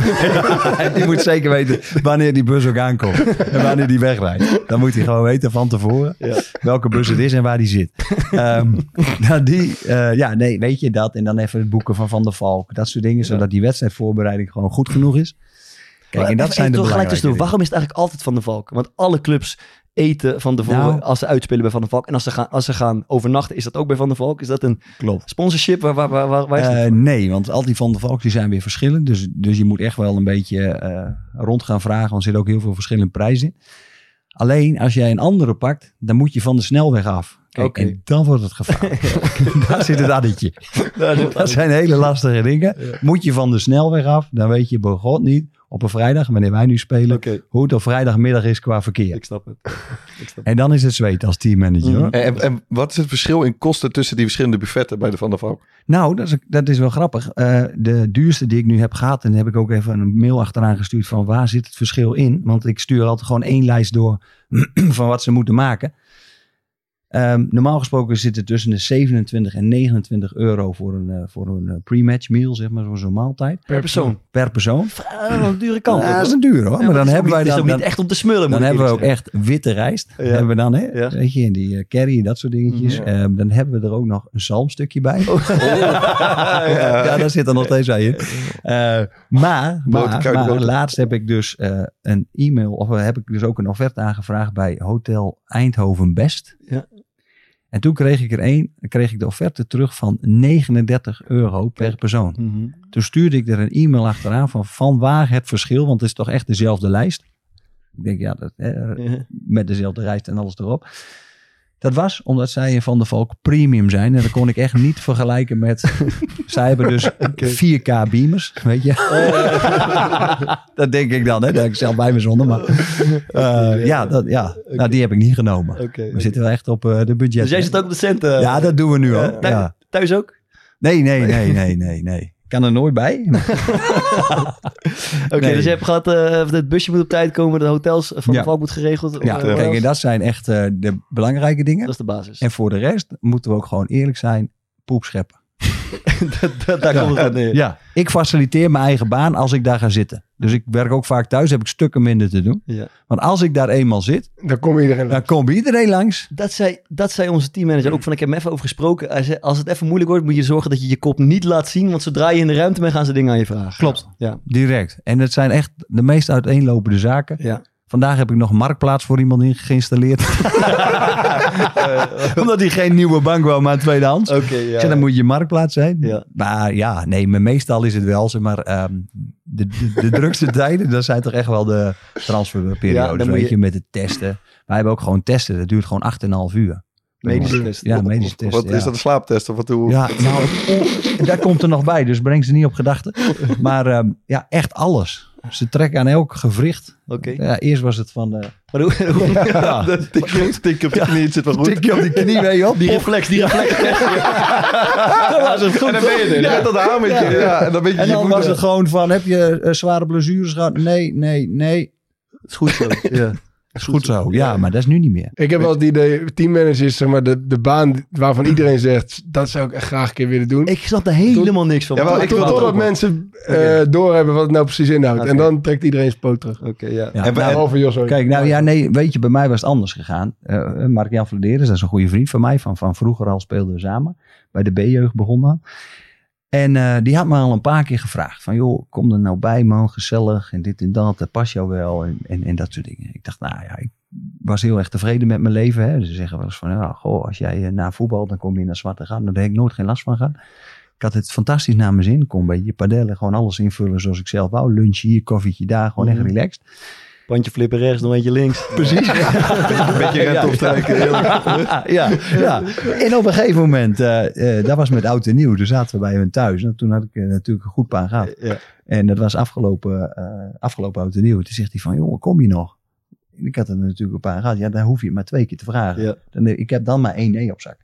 Ja, die moet zeker weten wanneer die bus ook aankomt. En wanneer die wegrijdt. Dan moet hij gewoon weten van tevoren Ja. welke bus het is en waar die zit. Ehm, nou, die, eh, ja, nee, weet je dat. En dan even het boeken van Van der Valk. Dat soort dingen, zodat die wedstrijdvoorbereiding gewoon goed genoeg is. Kijk, en dat zijn de toch gelijk belangrijke tussendoor. dingen. Waarom is het eigenlijk altijd Van de Valk? Want alle clubs eten van tevoren Nou. als ze uitspelen bij Van de Valk. En als ze, gaan, als ze gaan overnachten, is dat ook bij Van de Valk? Is dat een Klopt. sponsorship? Waar, waar, waar, waar, waar is dat Eh, nee, want al die Van der Valk die zijn weer verschillend. Dus, dus je moet echt wel een beetje eh, rond gaan vragen. Want er zitten ook heel veel verschillende prijzen in. Alleen als jij een andere pakt, dan moet je van de snelweg af. Kijk. En dan wordt het gevaarlijk. Daar zit het addertje. Dat zijn hele lastige dingen. Moet je van de snelweg af, dan weet je bij God niet op een vrijdag, wanneer wij nu spelen, hoe het op vrijdagmiddag is qua verkeer. ik snap het. Ik snap het. En dan is het zweet als teammanager. Mhm. hoor. En, en, wat is het verschil in kosten tussen die verschillende buffetten bij de Van der Valk? Nou, dat is, dat is wel grappig. Eh, de duurste die ik nu heb gehad, en heb ik ook even een mail achteraan gestuurd van waar zit het verschil in? Want ik stuur altijd gewoon één lijst door van wat ze moeten maken. Ehm, normaal gesproken zit het tussen de 27 en 29 euro voor een, eh, voor een eh, pre-match meal, zeg maar, zo'n zo'n maaltijd. Per persoon. Per persoon. Ah, een dure kant. Ja, dat is een duur hoor. Ja, maar dan is hebben wij dan, is ook dan, niet echt om te smullen. dan hebben we ook echt witte rijst. Ja. Hebben we dan, hè? Ja. Weet je, en die eh, curry, dat soort dingetjes. Ehm, dan hebben we er ook nog een zalmstukje bij. Oh. ja, daar zit er nog steeds bij in. Eh, maar, maar, maar laatst heb ik dus eh, een e-mail, of heb ik dus ook een offerte aangevraagd bij Hotel Eindhoven Best. Ja. En toen kreeg ik er één, kreeg ik de offerte terug van 39 euro per persoon. Mhm. Toen stuurde ik er een e-mail achteraan van van waar het verschil, want het is toch echt dezelfde lijst. Ik denk, ja, dat, eh, met dezelfde rijst en alles erop. Dat was omdat zij een Van der Valk premium zijn. En dat kon ik echt niet vergelijken met... zij hebben dus 4K beamers, weet je. dat denk ik dan, hè. Dat heb ik zelf bij me zonder. Maar eh, ja, dat, ja. Nou, die heb ik niet genomen. We zitten wel echt op eh, de budget. Dus jij zit ook op de centen? Ja, dat doen we nu Ja, al. thuis, Ja. thuis ook? Nee, nee, nee, nee, nee, nee. Kan er nooit bij. Oké, dus je hebt gehad, eh het busje moet op tijd komen, de hotels van de Valk moet geregeld. Ja, Eh, kijk, en dat zijn echt eh, de belangrijke dingen. dat is de basis. En voor de rest moeten we ook gewoon eerlijk zijn, poep scheppen. Dat- Daar komt het neer. Ja, ik faciliteer mijn eigen baan als ik daar ga zitten. Dus ik werk ook vaak thuis, heb ik stukken minder te doen. Ja. Want als ik daar eenmaal zit, Dan komt iedereen dan komt iedereen langs. Dat zei, dat zei onze teammanager ook van, ik heb hem even over gesproken. Hij zei, als het even moeilijk wordt, moet je zorgen dat je je kop niet laat zien. Want zodra je in de ruimte bent, gaan ze dingen aan je vragen. Klopt. Ja. Direct. En het zijn echt de meest uiteenlopende zaken. Ja. Vandaag heb ik nog marktplaats voor iemand in geïnstalleerd. Omdat hij geen nieuwe bank wou, maar tweedehands. Oké, ja. zei, dan moet je marktplaats zijn. Ja. Maar ja, nee, maar meestal is het wel, zeg maar, ehm, de, de, de drukste tijden, dat zijn toch echt wel de transferperiodes, dan moet weet je- je, met het testen. Wij hebben ook gewoon testen, dat duurt gewoon 8,5 uur. Medische test. Ja, medische test. Wat ja. is dat een slaaptest of wat hoe? Ja, nou, daar komt er nog bij, dus breng ze niet op gedachten. Maar ehm, ja, echt alles. Ze trekken aan elk gewricht. Oké. Ja, eerst was het van... eh Maar hoe, hoe- Ja. Dat tik, tik op je knie, het zit wel goed. tikje op die knie, weet je wel. die reflex, die reflex. Dat was het goed, En dan ben je er, Ja. met dat hamertje. Ja. en dan je, En dan was het gewoon van, heb je eh, zware blessures gehad? Nee, nee, nee. is goed zo. Ja. Is goed zo. Ja, maar dat is nu niet meer. Ik heb wel het idee, teammanager is zeg maar de, de baan waarvan iedereen zegt, dat zou ik echt graag een keer willen doen. Ik snap er helemaal niks van. Maar ik wil dat Totdat ook mensen eh, doorhebben wat het nou precies inhoudt. En dan trekt iedereen zijn poot terug. Oké, ja. Ja, En nou, Behalve Jos. hoor. Kijk, nou ja, nee, weet je, bij mij was het anders gegaan. Eh Mark-Jan Vladeres, dat is een goede vriend van mij. Van, van vroeger al speelden we samen. Bij de B-jeugd begon dan. En eh, die had me al een paar keer gevraagd. Van joh, kom er nou bij man, gezellig. En dit en dat, dat past jou wel. En, en, en dat soort dingen. Ik dacht, nou ja, ik was heel erg tevreden met mijn leven. Hè. Ze zeggen wel eens van, ja, goh, als jij eh, na voetbal, dan kom je naar Zwarte Gaan. Daar heb ik nooit geen last van gehad. Ik had het fantastisch naar mijn zin. Kon een beetje padellen, gewoon alles invullen zoals ik zelf wou. Lunch hier, koffietje daar, gewoon echt Mhm. relaxed. Pandje flippen rechts, nog eentje links. Precies. Een beetje rent opstrijken. heerlijk. ja, ja. En op een gegeven moment, eh, dat was met oud en nieuw. Toen zaten we bij hun thuis. En toen had ik eh, natuurlijk een goed paar gehad. Ja. En dat was afgelopen, afgelopen oud en nieuw. Toen zegt hij van, jongen, kom je nog? Ik had er natuurlijk een paar gehad. Ja, dan hoef je maar twee keer te vragen. Ja. Dan, ik heb dan maar één nee op zak.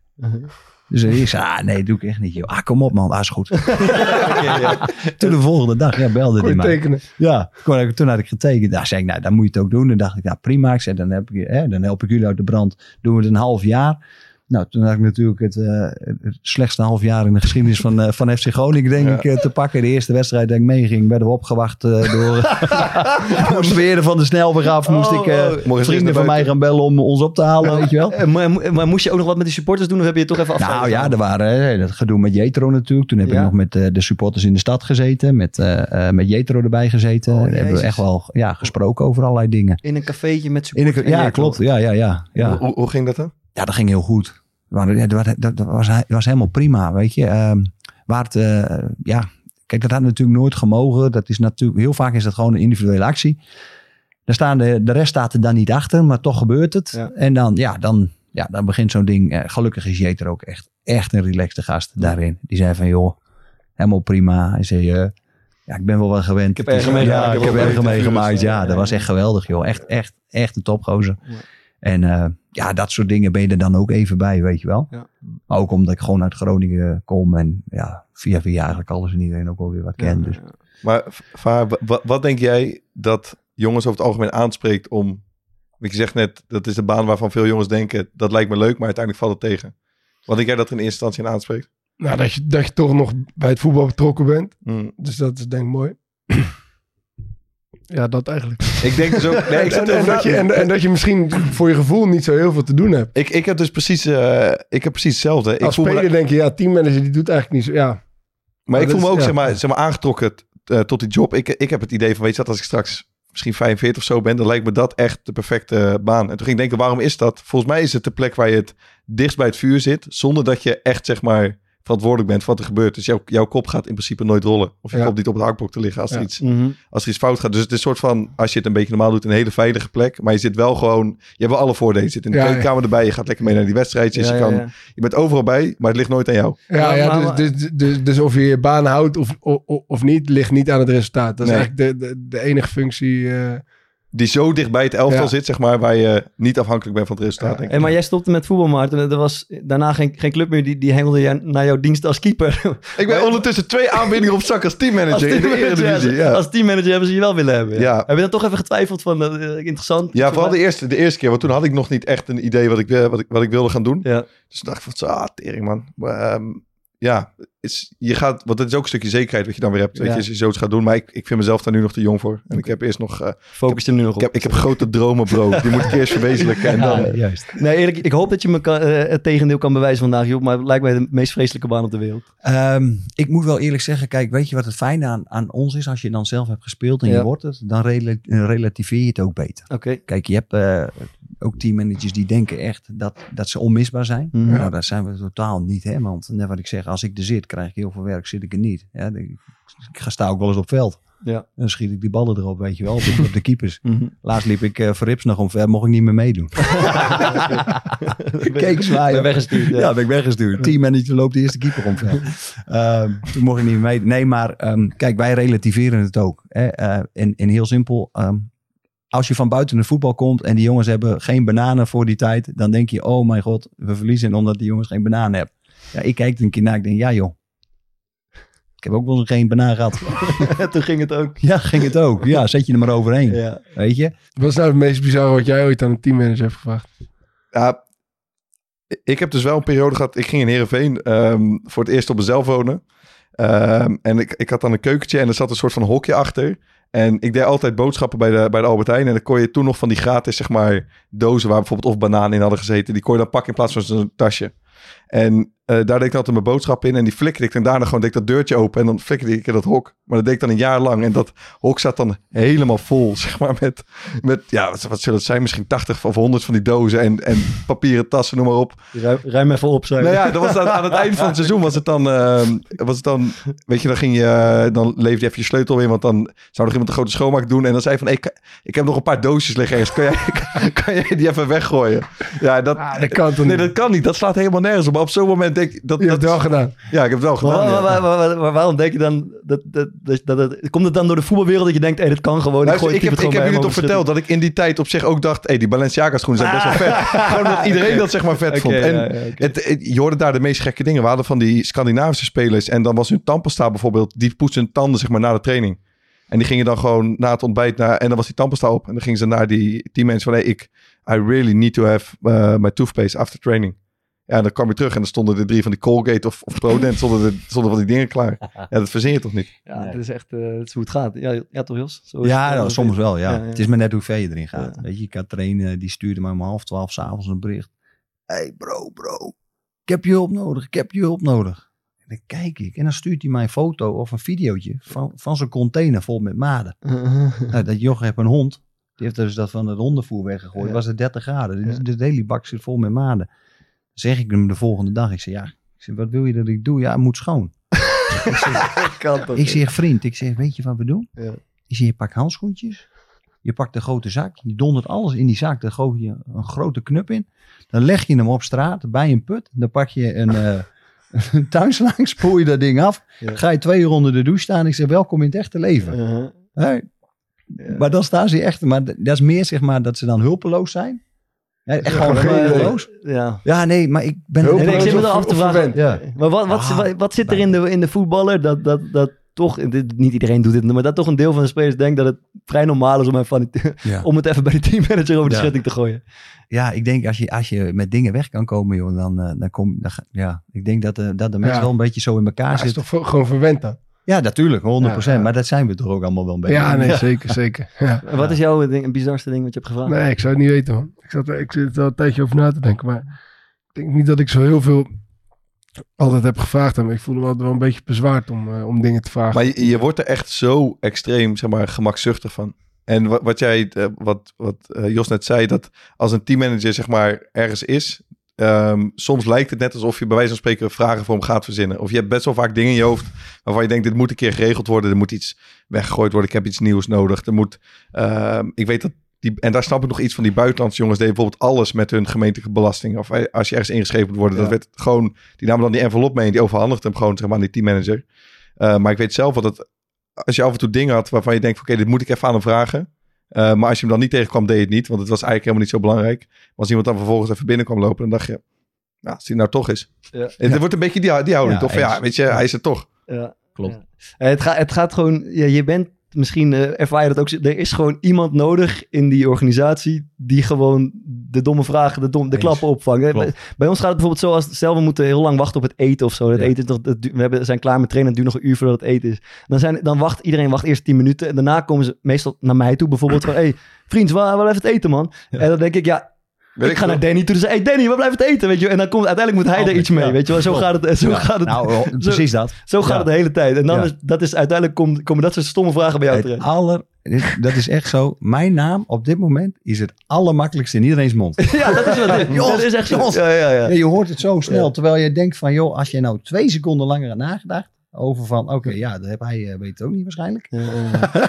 Dus ik zei, ah nee, doe ik echt niet. Joh. Ah, kom op man, ah, is goed. Toen de volgende dag ja, belde hij mij. tekenen. Ja, toen had ik, toen had ik getekend. Daar zei ik, nou, dan moet je het ook doen. Dan dacht ik, nou prima. Ik zei, dan, heb ik, hè, dan help ik jullie uit de brand. Doen we het een half jaar. Nou, toen had ik natuurlijk het, eh, het slechtste half jaar in de geschiedenis van, eh, van FC Groningen, denk Ja. ik, eh, te pakken. De eerste wedstrijd dat ik meeging, werden we opgewacht door... weer van de snelweg af. Moest Oh, ik oh. Vrienden van mij gaan bellen om ons op te halen, weet je wel. Maar, maar moest je ook nog wat met de supporters doen of heb je het toch even af? Nou ja, er waren dat gedoe met Jetro natuurlijk. Toen heb Ja. ik nog met de supporters in de stad gezeten. Met, met Jetro erbij gezeten. Oh, hebben we echt wel ja, gesproken over allerlei dingen. In een cafeetje met In supporters. de, en ja, klopt. Ja, ja, ja. Ja, Hoe, hoe ging dat dan? Ja dat ging heel goed. Dat, dat, dat was, was helemaal prima, weet je. Ehm, waar het, eh, ja, kijk, dat had natuurlijk nooit gemogen. Dat is natuurlijk, heel vaak is dat gewoon een individuele actie. Daar staan de, de rest staat er dan niet achter, maar toch gebeurt het. Ja. En dan, ja, dan, ja, dan begint zo'n ding. eh, gelukkig is Jeter ook echt, echt een relaxte gast daarin. Die zei van, joh, helemaal prima. Hij zei, eh, ja, ik ben wel wel gewend. Ik heb erger meegemaakt. Ja, Ik heb meegemaakt. Ja, dat was echt geweldig, joh. Echt, echt, echt een topgozer. Ja. En eh, ja, dat soort dingen ben je er dan ook even bij, weet je wel. Ja. Maar ook omdat ik gewoon uit Groningen kom en ja, via via eigenlijk alles en iedereen ook wel weer wat ken. Dus. Maar Va, wat, wat denk jij dat jongens over het algemeen aanspreekt om Want je zegt net, dat is de baan waarvan veel jongens denken, dat lijkt me leuk, maar uiteindelijk valt het tegen. Wat denk jij dat er in eerste instantie aan aanspreekt? Nou, dat je, dat je toch nog bij het voetbal betrokken bent. Hmm. Dus dat is denk ik mooi. Ja, dat eigenlijk. Ik denk dus ook... Nee, ik zat en, dat je, en, en dat je misschien voor je gevoel niet zo heel veel te doen hebt. ik, ik heb dus precies, eh, ik heb precies hetzelfde. Ik Als voel me- speler denk je, ja, teammanager die doet eigenlijk niet zo... Ja, Maar ik dat voel me ook ja. zeg, maar, zeg maar, aangetrokken eh, tot die job. Ik, ik heb het idee van, weet je wat, als ik straks misschien 45 of zo ben, dan lijkt me dat echt de perfecte baan. En toen ging ik denken, waarom is dat? Volgens mij is het de plek waar je het dichtst bij het vuur zit, zonder dat je echt zeg maar verantwoordelijk bent voor wat er gebeurt. Dus jouw, jouw kop gaat in principe nooit rollen. Of je Ja. kop niet op het hakblok te liggen als, er Ja. iets, Mhm. als er iets fout gaat. Dus het is een soort van, als je het een beetje normaal doet, een hele veilige plek. Maar je zit wel gewoon, je hebt wel alle voordelen. Je zit in de Ja, kleedkamer erbij, je gaat lekker mee naar die wedstrijdjes. Ja, je, ja, kan, ja. je bent overal bij, maar het ligt nooit aan jou. ja, ja dus, dus, dus, dus of je je baan houdt of, of, of niet, ligt niet aan het resultaat. Dat is Nee. eigenlijk de, de, de enige functie... eh, die zo dicht bij het elftal Ja. zit, zeg maar, waar je niet afhankelijk bent van het resultaat. Ja. denk ik. Hey, maar jij stopte met voetbal, Maarten. En Er was daarna geen, geen club meer die, die hengelde jij naar jouw dienst als keeper. Ik ben ondertussen twee aanbiedingen op zak als teammanager Als in de teammanager, Eredivisie. Ja. Als teammanager hebben ze je wel willen hebben. Ja. Heb je dan toch even getwijfeld van, eh, interessant? ja, vooral de eerste, de eerste keer. Want toen had ik nog niet echt een idee wat ik, wil- wat ik, wat ik wilde gaan doen. Ja. Dus toen dacht ik van, zo, ah, tering man. Ehm, ja, is, je gaat, want het is ook een stukje zekerheid wat je dan weer hebt. Weet Ja. je, als je zoiets gaat doen. Maar ik, ik vind mezelf daar nu nog te jong voor. En ik heb eerst nog, eh, Focus je er nu nog ik op. heb, ik heb grote dromen bro. Die moet ik eerst verwezenlijken. En dan, Ja, juist. Nee, eerlijk, ik hoop dat je me kan, eh, het tegendeel kan bewijzen vandaag, Joep. Maar het lijkt mij de meest vreselijke baan op de wereld. Ehm, ik moet wel eerlijk zeggen, kijk, weet je wat het fijne aan, aan ons is? Als je dan zelf hebt gespeeld en Ja. je wordt het, dan rela- relativeer je het ook beter. Oké. Kijk, je hebt eh, ook teammanagers die denken echt dat, dat ze onmisbaar zijn. Mhm. Nou, dat zijn we totaal niet, hè. Want net wat ik zeg, als ik er zit, krijg ik heel veel werk, zit ik er niet. Ja, ik, ga sta ook wel eens op veld. Ja. Dan schiet ik die ballen erop, weet je wel, op de, op de keepers. Mhm. Laatst liep ik eh voor Rips nog omver, mocht ik niet meer meedoen. Keek zwaaien. Weggestuurd, ja. Ja, ben ik weggestuurd. Teammanager loopt de eerste keeper omver. Ehm, toen mocht ik niet meer meedoen. Nee, maar ehm, kijk, wij relativeren het ook. Hè? Eh, en, en heel simpel, ehm, als je van buiten de voetbal komt en die jongens hebben geen bananen voor die tijd, dan denk je, oh mijn god, we verliezen omdat die jongens geen bananen hebben. Ja, ik kijk er een keer naar, ik denk, ja joh. Ik heb ook wel eens geen banaan gehad. Toen ging het ook. Ja, ging het ook. Ja, zet je er maar overheen. Ja. Weet je? wat is nou het meest bizarre wat jij ooit aan een teammanager hebt gevraagd? Ja, ik heb dus wel een periode gehad. Ik ging in Heerenveen ehm, voor het eerst op mezelf wonen. Ehm, en ik, ik had dan een keukentje en er zat een soort van hokje achter. En ik deed altijd boodschappen bij de, bij de Albert Heijn. En dan kon je toen nog van die gratis, zeg maar, dozen waar bijvoorbeeld of bananen in hadden gezeten. Die kon je dan pakken in plaats van zo'n tasje. En eh, daar deed ik altijd mijn boodschap in. En die flikkerde ik. En daarna gewoon deed ik dat deurtje open. En dan flikkerde ik in dat hok. Maar dat deed ik dan een jaar lang. En dat hok zat dan helemaal vol, zeg maar. Met, met ja, wat, wat zullen het zijn? Misschien 80 of 100 van die dozen. En, en papieren tassen, noem maar op. Ruim, ruim even op, Nou ja, dat was aan, aan het eind van het seizoen was het dan, ehm, was het dan, weet je, dan ging je, dan leefde je even je sleutel in, want dan zou nog iemand een grote schoonmaak doen en dan zei hij van, ik, ik heb nog een paar doosjes liggen ergens, kan jij, kan jij die even weggooien? Ja, dat, Ah, dat kan toch nee, niet? dat kan niet, dat slaat helemaal nergens op, maar op zo'n moment denk ik, dat, Je hebt dat, het wel gedaan. ja, ik heb het wel Maar, gedaan. waar- waarom denk je dan dat, dat, dat, komt het dan door de voetbalwereld dat je denkt, hé, dit kan gewoon. Luister, gooi ik heb, het ik heb jullie toch verteld dat ik in die tijd op zich ook dacht... Hé, die Balenciaga schoenen zijn best wel vet. Gewoon dat iedereen dat zeg maar vet vond. En ja, ja, oké. het, het- je hoorde daar de meest gekke dingen. We hadden van die Scandinavische spelers... en dan was hun tandpasta bijvoorbeeld... die poetsen hun tanden zeg maar na de training. En die gingen dan gewoon na het ontbijt... Naar, en dan was die tandpasta op. En dan gingen ze naar die teammates van... Hey, ik, I really need to have uh, my toothpaste after training. Ja, en dan kwam je terug en dan stonden er drie van die Colgate of, of Prodent... stonden, er, stonden van die dingen klaar. Ja, dat verzin je toch niet? Ja, dat is echt eh, dat is hoe het gaat. Ja, ja toch, Jos? Zo Ja, het, eh, nou, soms wel, ja. Ja, ja. Het is maar net hoe ver je erin gaat. Ja. Weet je, ik had trainen, die stuurde mij om half twaalf s'avonds een bericht. hey bro, bro, ik heb je hulp nodig, ik heb je hulp nodig. En dan kijk ik en dan stuurt hij mij een foto of een videootje van, van zijn container vol met maden. Nou, dat joch heeft een hond. Die heeft dus dat van het hondenvoer weggegooid. Ja. was het 30 graden. Ja. De, de hele bak zit vol met maden. Zeg ik hem de volgende dag. Ik zeg, ja, ik zeg, wat wil je dat ik doe? Ja, het moet schoon. ik zeg, kan ik zeg, vriend, ik zeg, weet je wat we doen? Ja. Ik zeg, je pakt handschoentjes. Je pakt een grote zak. Je dondert alles in die zak. Dan gooi je een grote knup in. Dan leg je hem op straat bij een put. Dan pak je een, een tuinslang. Spoel je dat ding af. Ja. Ga je twee uur onder de douche staan. Ik zeg, welkom in het echte leven. Uh-huh. Hè? Maar dan staan ze echt, maar dat is meer zeg maar dat ze dan hulpeloos zijn. Ja, echt gewoon hulpeloos. Ja. Ja, nee, maar ik ben... Nee, Hulpeloos nee, ik zit me er af te vragen. Ja. Maar wat, wat, Ah, wat, wat zit er in de, in de voetballer dat, dat, dat, toch, dit, niet iedereen doet dit, maar dat toch een deel van de spelers denkt dat het vrij normaal is om, even, Ja. om het even bij de teammanager over de Ja. schutting te gooien. Ja, ik denk als je, als je met dingen weg kan komen, joh, dan, eh, dan kom dan, Ja, ik denk dat, de dat de mensen Ja. wel een beetje zo in elkaar Hij is zitten. toch gewoon verwend dan? Ja, natuurlijk, 100%. Ja, ja. Maar dat zijn we toch ook allemaal wel een beetje. Ja, nee, zeker, zeker. Wat is jouw ding, het bizarste ding wat je hebt gevraagd? Nee, ik zou het niet weten, man. Ik, zat, ik zit er al een tijdje over na te denken, maar ik denk niet dat ik zo heel veel altijd heb gevraagd. Maar ik voelde me altijd wel een beetje bezwaard om, eh, om dingen te vragen. Maar je, je wordt er echt zo extreem, zeg maar, gemakzuchtig van. En wat, wat jij, eh, wat, wat eh, Jos net zei, dat als een teammanager, zeg maar, ergens is, ehm, soms lijkt het net alsof je bij wijze van spreken vragen voor hem gaat verzinnen. Of je hebt best wel vaak dingen in je hoofd waarvan je denkt, dit moet een keer geregeld worden, er moet iets weggegooid worden, ik heb iets nieuws nodig. Er moet, ehm, ik weet dat die, en daar snap ik nog iets van die buitenlandse jongens deden bijvoorbeeld alles met hun gemeentelijke belasting. Of eh, als je ergens ingeschreven moet worden, Ja. dat werd gewoon, die namen dan die envelop mee en die overhandigde hem gewoon zeg maar, aan die teammanager. Uh, maar ik weet zelf wel dat als je af en toe dingen had waarvan je denkt, oké, dit moet ik even aan hem vragen. Uh, maar als je hem dan niet tegenkwam, deed je het niet, want het was eigenlijk helemaal niet zo belangrijk. Maar als iemand dan vervolgens even binnen kwam lopen, dan dacht je, nou, als hij nou toch is. Ja. Het ja. wordt een beetje die, die houding, Ja, toch? Van, Ja, weet je, hij is er toch. Ja, Klopt. Ja. Eh, Het, gaat, het gaat gewoon, ja, je bent misschien, eh, ervaar je dat ook, er is gewoon iemand nodig in die organisatie die gewoon de domme vragen, de, dom, de klappen opvangt. Hè. Bij, ons gaat het bijvoorbeeld zo als, stel we moeten heel lang wachten op het eten of zo. Het Ja. eten is nog, we hebben, zijn klaar met trainen, het duurt nog een uur voordat het eten is. Dan, zijn, dan wacht iedereen wacht eerst 10 minuten en daarna komen ze meestal naar mij toe bijvoorbeeld van, hey, vriend, waar, waar blijft het eten man? En dan denk ik, ja, Weet ik ga naar Danny toe. Dus hey Danny, waar blijft het eten? Weet je? En dan komt uiteindelijk moet hij er Altijd, iets mee. ja. Weet je wel? Zo gaat het. Zo Ja. gaat het. Nou, oh, precies dat. Zo gaat Ja. het de hele tijd. En dan Ja. is, dat is uiteindelijk komt, komen dat soort stomme vragen bij jou Het terecht. aller, dat is echt zo. Mijn naam op dit moment is het allermakkelijkste in iedereen's mond. Ja, dat is wat het is. Jos, Dat is echt zo. Ja, ja, ja. Ja, je hoort het zo snel. Ja. Terwijl je denkt van, joh, als je nou twee seconden langer had nagedacht over van, oké, ja, dat heb hij, eh, weet het ook niet waarschijnlijk.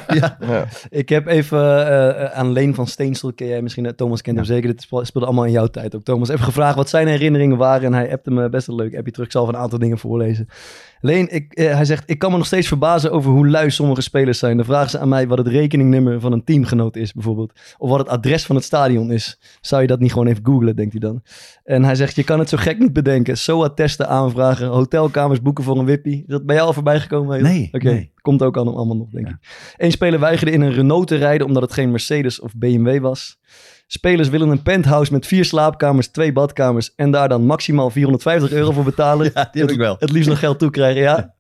Ja. Ja. Ik heb even eh, eh, aan Leen van Steensel, ken jij misschien, Thomas kent hem zeker, dit spe- speelde allemaal in jouw tijd ook. Thomas, even gevraagd wat zijn herinneringen waren en hij appte me best wel leuk. Heb je terug, ik zal even een aantal dingen voorlezen. Leen, ik, eh, hij zegt, ik kan me nog steeds verbazen over hoe lui sommige spelers zijn. Dan vragen ze aan mij wat het rekeningnummer van een teamgenoot is bijvoorbeeld. Of wat het adres van het stadion is. Zou je dat niet gewoon even googlen, denkt hij dan. En hij zegt, je kan het zo gek niet bedenken. SOA-testen aanvragen, hotelkamers boeken voor een wippie. Is dat bij jou al voorbij gekomen? Nee, Oké, nee. komt ook allemaal allemaal nog, denk ik. Eén speler weigerde in een Renault te rijden omdat het geen Mercedes of BMW was. Spelers willen een penthouse met vier slaapkamers, twee badkamers en daar dan maximaal 450 euro voor betalen. Ja, die heb ik wel. Het liefst nog geld toekrijgen, ja.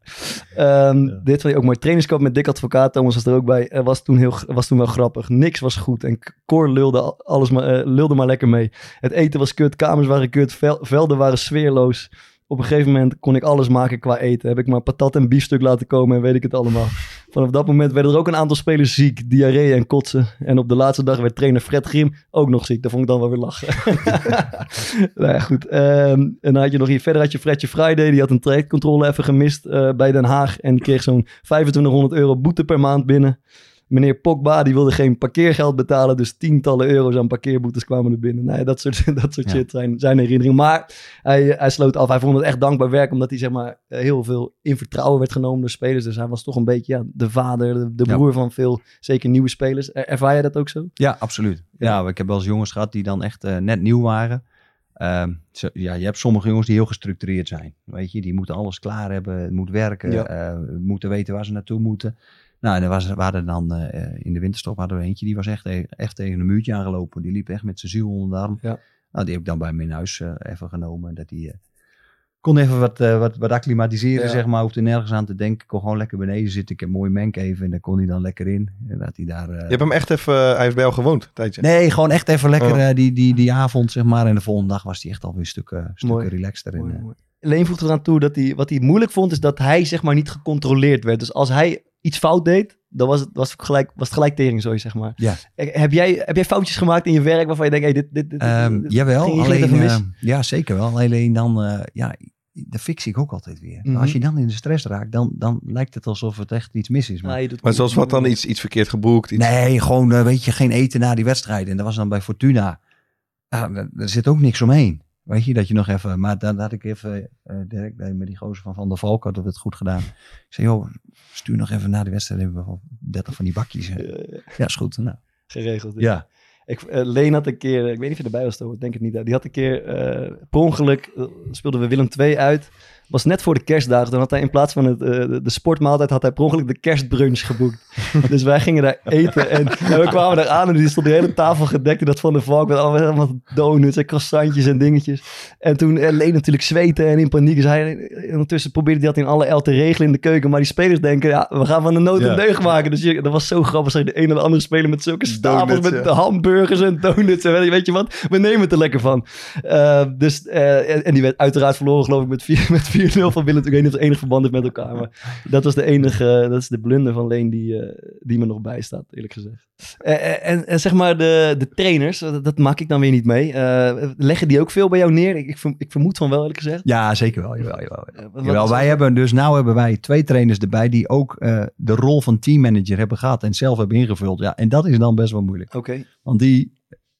Ehm, Dit vond je ook mooi. Trainingskamp met Dick Advocaat, Thomas was er ook bij. Eh, was, toen heel, was toen wel grappig. Niks was goed. En Cor lulde, al- alles maar, eh, lulde maar lekker mee. Het eten was kut, kamers waren kut, vel- velden waren sfeerloos. Op een gegeven moment kon ik alles maken qua eten. Heb ik maar patat en biefstuk laten komen en weet ik het allemaal. Vanaf dat moment werden er ook een aantal spelers ziek. Diarree en kotsen. En op de laatste dag werd trainer Fred Grim ook nog ziek. Dat vond ik dan wel weer lachen. nou ja, goed. Ehm, en dan had je nog hier verder had je Fredje Friday. Die had een trajectcontrole even gemist eh, bij Den Haag. En die kreeg zo'n 2500 euro boete per maand binnen. Meneer Pogba, die wilde geen parkeergeld betalen. Dus tientallen euro's aan parkeerboetes kwamen er binnen. Nee, dat soort, dat soort Ja. shit zijn, zijn herinneringen. Maar hij, hij sloot af. Hij vond het echt dankbaar werk. Omdat hij zeg maar heel veel in vertrouwen werd genomen door spelers. Dus hij was toch een beetje ja, de vader, de, de Ja. broer van veel, zeker nieuwe spelers. Er- ervaar jij dat ook zo? Ja, absoluut. Ja, ik heb wel eens jongens gehad die dan echt eh, net nieuw waren. Ehm, zo- ja, je hebt sommige jongens die heel gestructureerd zijn. Weet je, die moeten alles klaar hebben, het moet werken, Ja. eh, moeten weten waar ze naartoe moeten. Nou, en er was, we hadden dan eh, in de winterstop hadden we eentje, die was echt, te- echt tegen een muurtje aangelopen. Die liep echt met zijn ziel onder de arm. Ja. Nou, die heb ik dan bij me in huis eh, even genomen. Dat die eh, kon even wat, eh, wat, wat acclimatiseren, Ja. zeg maar. Hoefde nergens aan te denken. Kon gewoon lekker beneden zitten. Ik heb een mooie menk even en dan kon hij dan lekker in. En dat hij daar... eh, Je hebt hem echt even, hij heeft bij jou gewoond, tijdje. Nee, gewoon echt even lekker Oh. eh, die, die, die avond, zeg maar. En de volgende dag was hij echt alweer een stuk, eh, stukken Mooi. relaxter. En, Mooi, eh, mooi. Leen voegt eraan toe dat hij, wat hij moeilijk vond, is dat hij zeg maar niet gecontroleerd werd. Dus als hij iets fout deed, dan was het, was het, gelijk, was het gelijk teringzooi, zeg maar. Ja. Eh, Heb jij, heb jij foutjes gemaakt in je werk waarvan je denkt, hey, dit, dit, dit, Ehm, dit- jawel, alleen, even mis? eh, ja zeker wel. Alleen dan, eh, ja, dat fix ik ook altijd weer. Mhm. Als je dan in de stress raakt, dan, dan lijkt het alsof het echt iets mis is. Maar, Ah, je doet- Maar zoals wat dan? Iets, iets verkeerd gebroekt? Iets... nee, gewoon, eh, weet je, geen eten na die wedstrijd. En dat was dan bij Fortuna. Er, er zit ook niks omheen. Weet je, dat je nog even... Maar dan had ik even, eh Dirk, nee, met die gozer van Van der Valk, hadden we het goed gedaan. Ik zei, joh, stuur nog even na de wedstrijd, hebben we wel 30 van die bakjes. Ja, is goed. Nou, geregeld. ja. Ik, eh, Leen had een keer, ik weet niet of je erbij was, Thomas, ik denk het niet. Die had een keer, eh per ongeluk, speelden we Willem II uit. Was net voor de kerstdagen. Toen had hij in plaats van het, eh, de, sportmaaltijd, had hij per ongeluk de kerstbrunch geboekt. dus wij gingen daar eten en, en we kwamen daar aan en die stond de hele tafel gedekt in dat van de valk met allemaal, donuts en croissantjes en dingetjes. En toen eh, Leen natuurlijk zweten en in paniek. Dus hij, ondertussen probeerde hij dat in alle L te regelen in de keuken. Maar die spelers denken, ja, we gaan van de nood een Ja. deugd maken. Dus je, dat was zo grappig. Zag je de een en de andere speler met zulke stapels Donuts, met ja. hamburgers en donuts. En weet, weet je wat, we nemen het er lekker van. Eh, dus, en, en die werd uiteraard verloren geloof ik met 4 met 4-0 van Willem. Ik weet niet of het enig verband heeft met elkaar. Maar dat was de enige, dat is de blunder van Leen die, eh, die me nog bijstaat, eerlijk gezegd. Eh, en, en zeg maar de, de trainers, dat, dat maak ik dan weer niet mee. Eh, leggen die ook veel bij jou neer? Ik, ik, verm- ik vermoed van wel, eerlijk gezegd. Ja, zeker wel. Jawel, jawel. Eh, Jawel, wij hebben dus nou hebben wij twee trainers erbij die ook eh, de rol van teammanager hebben gehad en zelf hebben ingevuld. Ja, en dat is dan best wel moeilijk. Oké. Want die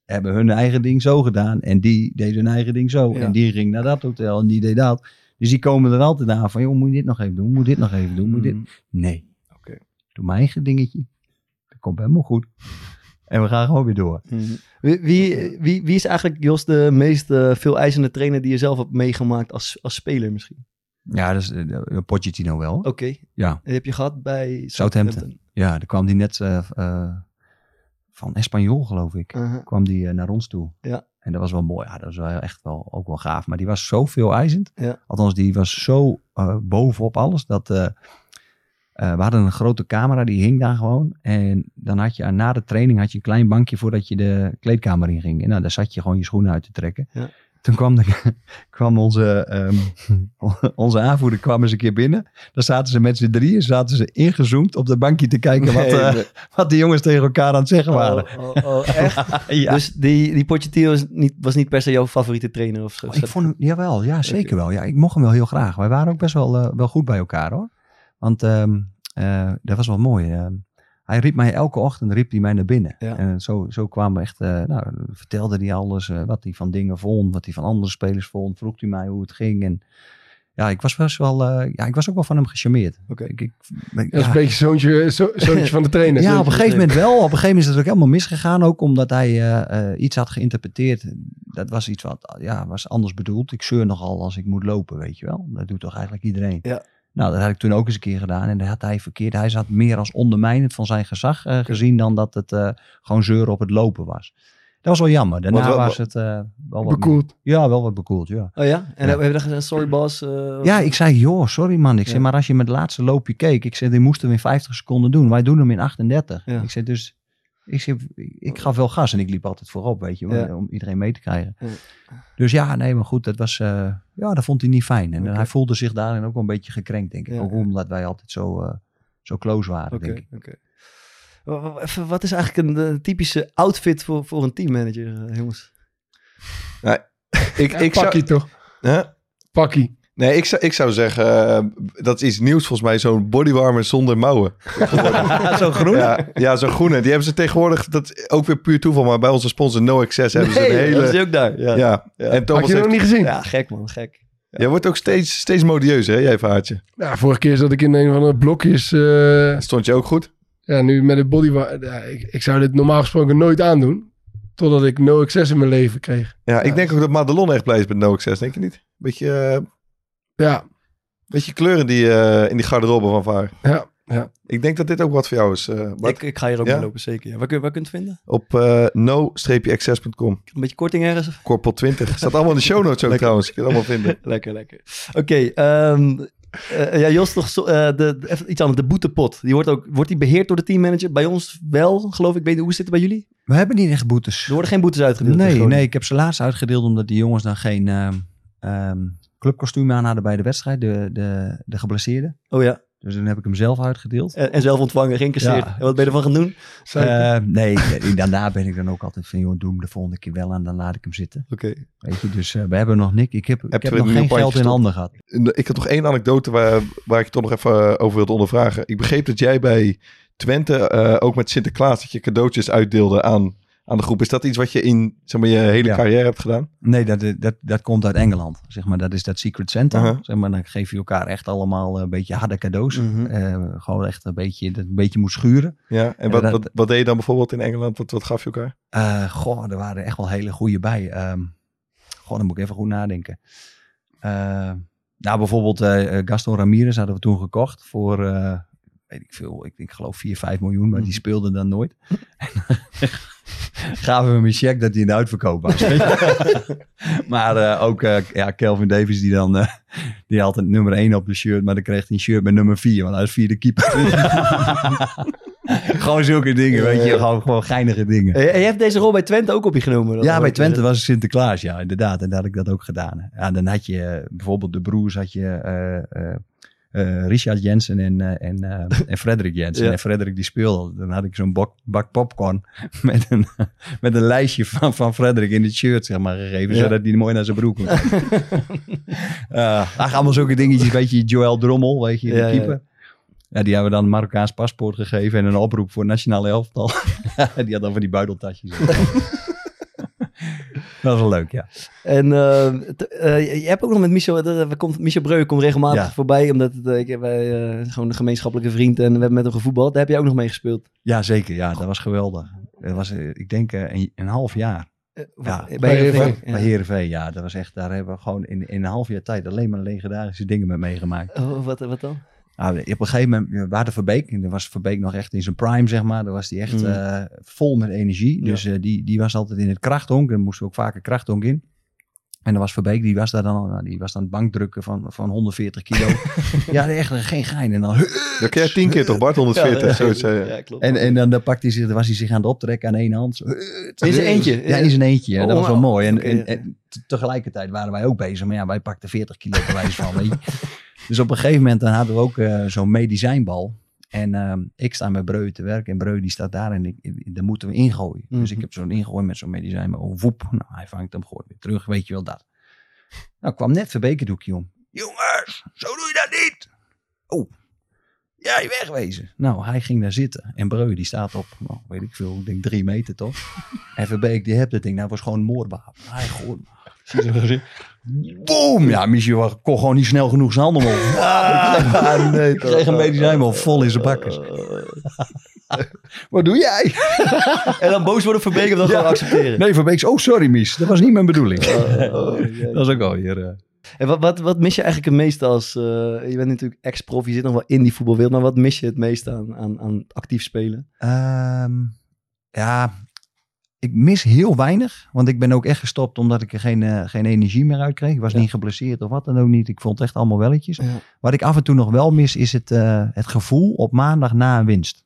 hebben hun eigen ding zo gedaan en die deed hun eigen ding zo. Ja. En die ging naar dat hotel en die deed dat. Dus die komen er altijd aan van, joh, moet je dit nog even doen? Moet je dit nog even doen? Moet dit? Mm, Nee. Oké. Doe mijn eigen dingetje. Dat komt helemaal goed. En we gaan gewoon weer door. mm. Wie, wie, wie, wie is eigenlijk, Jos, de meest eh, veel eisende trainer die je zelf hebt meegemaakt als, als speler misschien? Ja, dat is uh, Pochettino wel. Oké. Ja. En heb je gehad bij Southampton. Ja, daar kwam die net eh, eh, van Espanyol, geloof ik. Uh-huh. Kwam die eh, naar ons toe. Ja. En dat was wel mooi. Ja, dat was wel echt wel ook wel gaaf. Maar die was zo veel eisend. Ja. Althans, die was zo eh, bovenop alles. Dat eh, we hadden een grote camera, die hing daar gewoon. En dan had je na de training had je een klein bankje voordat je de kleedkamer in ging. En nou, daar zat je gewoon je schoenen uit te trekken. Ja. Toen kwam, de, kwam onze, ehm, onze aanvoerder kwam eens een keer binnen. Daar zaten ze met z'n drieën, zaten ze ingezoomd op de bankje te kijken wat, Nee, eh, wat de jongens tegen elkaar aan het zeggen waren. Oh, oh, oh, echt? ja. Dus die, die Pochettino is niet, was niet per se jouw favoriete trainer? Of zo? Oh, ik vond hem, jawel, ja, zeker wel. Ja, ik mocht hem wel heel graag. Wij waren ook best wel, eh, wel goed bij elkaar hoor. Want ehm, eh, dat was wel mooi. ehm. Hij riep mij elke ochtend riep hij mij naar binnen. Ja. En zo, zo kwamen echt, eh, nou, vertelde hij alles, eh, wat hij van dingen vond, wat hij van andere spelers vond. Vroeg hij mij hoe het ging. En ja, ik was best wel, eh, ja, ik was ook wel van hem gecharmeerd. Oké. Ik, ik, ja. een beetje zoontje, zo, zoontje van de trainer. Ja, op een gegeven moment wel. Op een gegeven moment is het ook helemaal misgegaan. Ook omdat hij iets had geïnterpreteerd. Dat was iets wat ja, was anders bedoeld. Ik zeur nogal als ik moet lopen, weet je wel. Dat doet toch eigenlijk iedereen. Ja. Nou, dat had ik toen ook eens een keer gedaan. En dat had hij verkeerd. Hij zat meer als ondermijnend van zijn gezag eh, gezien... dan dat het eh, gewoon zeuren op het lopen was. Dat was wel jammer. Daarna wel- was het eh, wel wat... Bekoeld. Ja, wel wat bekoeld, ja. Oh ja? En Ja. hebben we daar gezegd, sorry boss? Ja, ik zei, joh, sorry man. Ik Ja. zei, maar als je met het laatste loopje keek, ik zei, die moesten we in 50 seconden doen. Wij doen hem in 38. Ja. Ik zei, dus, ik, ik gaf wel gas en ik liep altijd voorop, weet je, Ja. om iedereen mee te krijgen. Ja. Dus ja, nee, maar goed, dat was, eh, ja, dat vond hij niet fijn. En hij voelde zich daarin ook wel een beetje gekrenkt, denk ik. Ja, ook omdat wij altijd zo, eh, zo close waren, denk ik. even, Wat is eigenlijk een eh, typische outfit voor, voor een teammanager, jongens? Ik, ik zou... Pakkie toch? Huh? Pakkie. Nee, ik zou, ik zou zeggen, eh, dat is iets nieuws volgens mij, zo'n bodywarmer zonder mouwen. Zo'n groen? Ja, ja zo'n groene. Die hebben ze tegenwoordig, dat ook weer puur toeval, maar bij onze sponsor No Access hebben ze een Nee, hele... dat is ook daar. Ja, ja. Ja. en Had Thomas je nog heeft, niet gezien? Ja, gek man, gek. jij wordt ook steeds, steeds modieus, hè, jij Vaartje. Ja, vorige keer zat ik in een van de blokjes. eh, Stond je ook goed? ja, nu met de body. Ja, ik, ik zou dit normaal gesproken nooit aandoen. Totdat ik no access in mijn leven kreeg. Ja, ik denk ook dat Madelon echt blij is met No Access, denk je niet? Beetje, eh, Ja, beetje kleur in die, eh, in die garderobe van Vaar. ja, ja. Ik denk dat dit ook wat voor jou is, eh, Bart. Ik, ik ga hier ook Ja? mee lopen, zeker. Ja. Waar, kun, waar kunt je het vinden? Op eh no-access.com. Een beetje korting ergens? Korpel 20. Staat allemaal in de show notes ook Lekker. trouwens. Je kunt het allemaal vinden. lekker, lekker. Oké, ehm, eh, ja, Jos, nog zo, eh, de, de- even iets anders. De boetepot. Die wordt, ook, wordt die beheerd door de teammanager? Bij ons wel, geloof ik. Weet, hoe zit het bij jullie? We hebben niet echt boetes. Er worden geen boetes uitgedeeld. Nee, nee, ik heb ze laatst uitgedeeld omdat die jongens dan geen ehm ehm, clubkostuum aan hadden bij de wedstrijd, de, de, de geblesseerden. Oh ja. Dus dan heb ik hem zelf uitgedeeld. En, en zelf ontvangen, geïncasseerd. Ja. En wat ben je ervan gaan doen? Eh, nee, daarna ben ik dan ook altijd van, joh, doe hem de volgende keer wel aan, dan laat ik hem zitten. Oké. Weet je, dus eh, we hebben nog niks. Ik heb, ik Heb heb je nog een geen geld in handen gehad. Ik had nog één anekdote waar, waar ik je toch nog even eh, over wilde ondervragen. Ik begreep dat jij bij Twente eh, ook met Sinterklaas dat je cadeautjes uitdeelde aan, aan de groep. Is dat iets wat je in zeg maar, je hele Ja. carrière hebt gedaan? Nee, dat, dat, dat komt uit Engeland. Zeg maar, dat is dat Secret. Aha. Zeg maar, dan geef je elkaar echt allemaal een beetje harde cadeaus. Mhm. Eh, gewoon echt een beetje, dat een beetje moet schuren. Ja. En wat, dat- wat, wat deed je dan bijvoorbeeld in Engeland? Wat, wat gaf je elkaar? Eh, goh, er waren echt wel hele goede bij. Ehm goh, dan moet ik even goed nadenken. Eh, Nou, bijvoorbeeld eh, eh, Gaston Ramirez hadden we toen gekocht voor, eh, weet ik veel, ik, ik geloof 4, 5 miljoen, maar die speelde dan nooit. Gaven we hem een check dat hij in de uitverkoop was. maar eh, ook eh, ja, Kelvin Davis, die dan, eh, die had het nummer 1 op de shirt, maar dan kreeg hij een shirt met nummer 4, want hij is vierde keeper. gewoon zulke dingen, weet je, gewoon, gewoon geinige dingen. En je hebt deze rol bij Twente ook op je genomen? Ja, bij Twente was het Sinterklaas, ja, inderdaad. En daar had ik dat ook gedaan. Ja, dan had je bijvoorbeeld de broers, had je eh, Richard Jensen en, eh, en, eh, en Frederik Jensen. Ja. En Frederik die speelde. Dan had ik zo'n bak, bak popcorn met een, met een lijstje van, van Frederik in het shirt, zeg maar, gegeven. Ja. Zodat hij mooi naar zijn broek kon. uh, allemaal zulke dingetjes, weet je, Joël Drommel, weet je, de Ja, ja. keeper. Ja, die hebben we dan een Marokkaans paspoort gegeven en een oproep voor nationale elftal. die had dan van die buideltasjes. Dat was wel leuk, ja. En eh, eh, je hebt ook nog met Michel, eh, er komt, Michel Breu komt regelmatig Ja. voorbij, omdat het, ik heb wij gewoon een gemeenschappelijke vriend en we hebben met hem gevoetbald. Daar heb je ook nog mee gespeeld. Ja, zeker. Ja, dat was geweldig. Dat was, ik denk, een, een half jaar. Ja, bij Heerenveen. Bij Heerenveen, ja. Dat was echt, daar hebben we gewoon in, in een half jaar tijd alleen maar legendarische dingen mee meegemaakt. Oh, wat, wat dan? Nou, op een gegeven moment, we hadden Verbeek. En dan was Verbeek nog echt in zijn prime, zeg maar. Dan was hij echt Mm. eh, vol met energie. Dus eh, die, die was altijd in het krachthonk. Dan moesten we ook vaker krachthonk in. En dan was Verbeek, die was daar dan, nou, die was dan bankdrukken van, van 140 kilo. ja, echt geen gein. En dan, Dat kun jij tien keer toch, Bart? 140, zoiets. eh. Ja, klopt. en, en dan, dan pakte hij zich, dan was hij zich aan het optrekken aan één hand. Zo, In zijn eentje? Ja, in zijn eentje. Ja, dat was wel Oh, mooi. En, en, en te- tegelijkertijd waren wij ook bezig. Maar ja, wij pakten 40 kilo bij wijze van. Dus op een gegeven moment dan hadden we ook eh, zo'n medicijnbal. En ehm, ik sta met Breu te werken. En Breu die staat daar en ik, daar moeten we ingooien. Dus Mhm. ik heb zo'n ingooien met zo'n medicijn. Maar oh, woep. Nou, hij vangt hem, gooit weer terug. Weet je wel dat. Nou, kwam net Verbekendoekje om. Jongens, zo doe je dat niet. Oh, jij wegwezen. Nou, hij ging daar zitten. En Breu, die staat op, nou, weet ik veel, ik denk drie meter toch? En Verbeek, die hebt het ding. Nou, was gewoon een moordwapen. Hij gooit. Boom! Ja, Michiel kon gewoon niet snel genoeg zijn handen omhoog. Ah, nee, Ik kreeg een medicijnbal vol in zijn bakkers. Wat doe jij? En dan boos worden Verbeek en dan gewoon accepteren. Nee, Verbeek, oh sorry Mies, dat was niet mijn bedoeling. Oh, jee. dat was ook wel weer... eh, En wat, wat, wat mis je eigenlijk het meeste als... eh, je bent natuurlijk ex-prof, je zit nog wel in die voetbalwereld, maar wat mis je het meeste aan, aan, aan actief spelen? Ehm, ja, ik mis heel weinig. Want ik ben ook echt gestopt omdat ik er geen, eh, geen energie meer uit kreeg. Ik was Ja. niet geblesseerd of wat dan ook niet. Ik vond het echt allemaal welletjes. Ja. Wat ik af en toe nog wel mis is het, eh, het gevoel op maandag na een winst.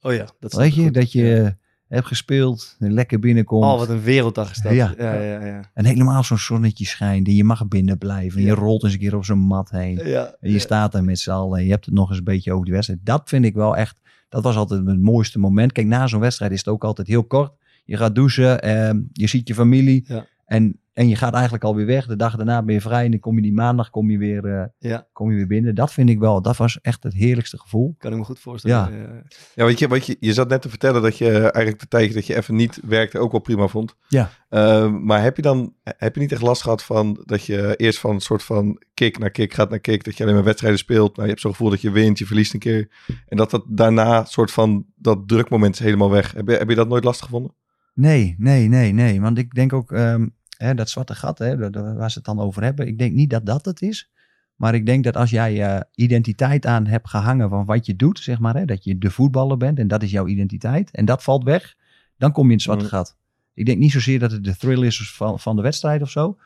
Oh ja, dat is Weet je, goed. dat je hebt gespeeld, lekker binnenkomt. Oh, wat een werelddag is dat. Ja. ja, ja. En helemaal zo'n zonnetje schijnt en je mag binnen blijven. En je rolt eens een keer op zo'n mat heen. En je staat daar met z'n allen en je hebt het nog eens een beetje over die wedstrijd. Dat vind ik wel echt, dat was altijd het mooiste moment. Kijk, na zo'n wedstrijd is het ook altijd heel kort. Je gaat douchen, ehm, je ziet je familie Ja. en, en je gaat eigenlijk alweer weg. De dag daarna ben je vrij en dan kom je die maandag kom je weer, eh, Ja. kom je weer binnen. Dat vind ik wel, dat was echt het heerlijkste gevoel. Kan ik me goed voorstellen. Ja. Ja, weet je, wat je, je zat net te vertellen dat je eigenlijk de tijdje dat je even niet werkte ook wel prima vond. Ja. Ehm, maar heb je dan heb je niet echt last gehad van dat je eerst van een soort van kick naar kick gaat naar kick, dat je alleen maar wedstrijden speelt, nou je hebt zo'n gevoel dat je wint, je verliest een keer en dat dat daarna soort van dat drukmoment is helemaal weg. Heb je, heb je dat nooit lastig gevonden? Nee, nee, nee, nee. Want ik denk ook, ehm, hè, dat zwarte gat, hè, waar ze het dan over hebben. Ik denk niet dat dat het is. Maar ik denk dat als jij eh, identiteit aan hebt gehangen van wat je doet, zeg maar, hè, dat je de voetballer bent en dat is jouw identiteit. En dat valt weg, dan kom je in het zwarte Mm. gat. Ik denk niet zozeer dat het de thrill is van, van de wedstrijd of zo.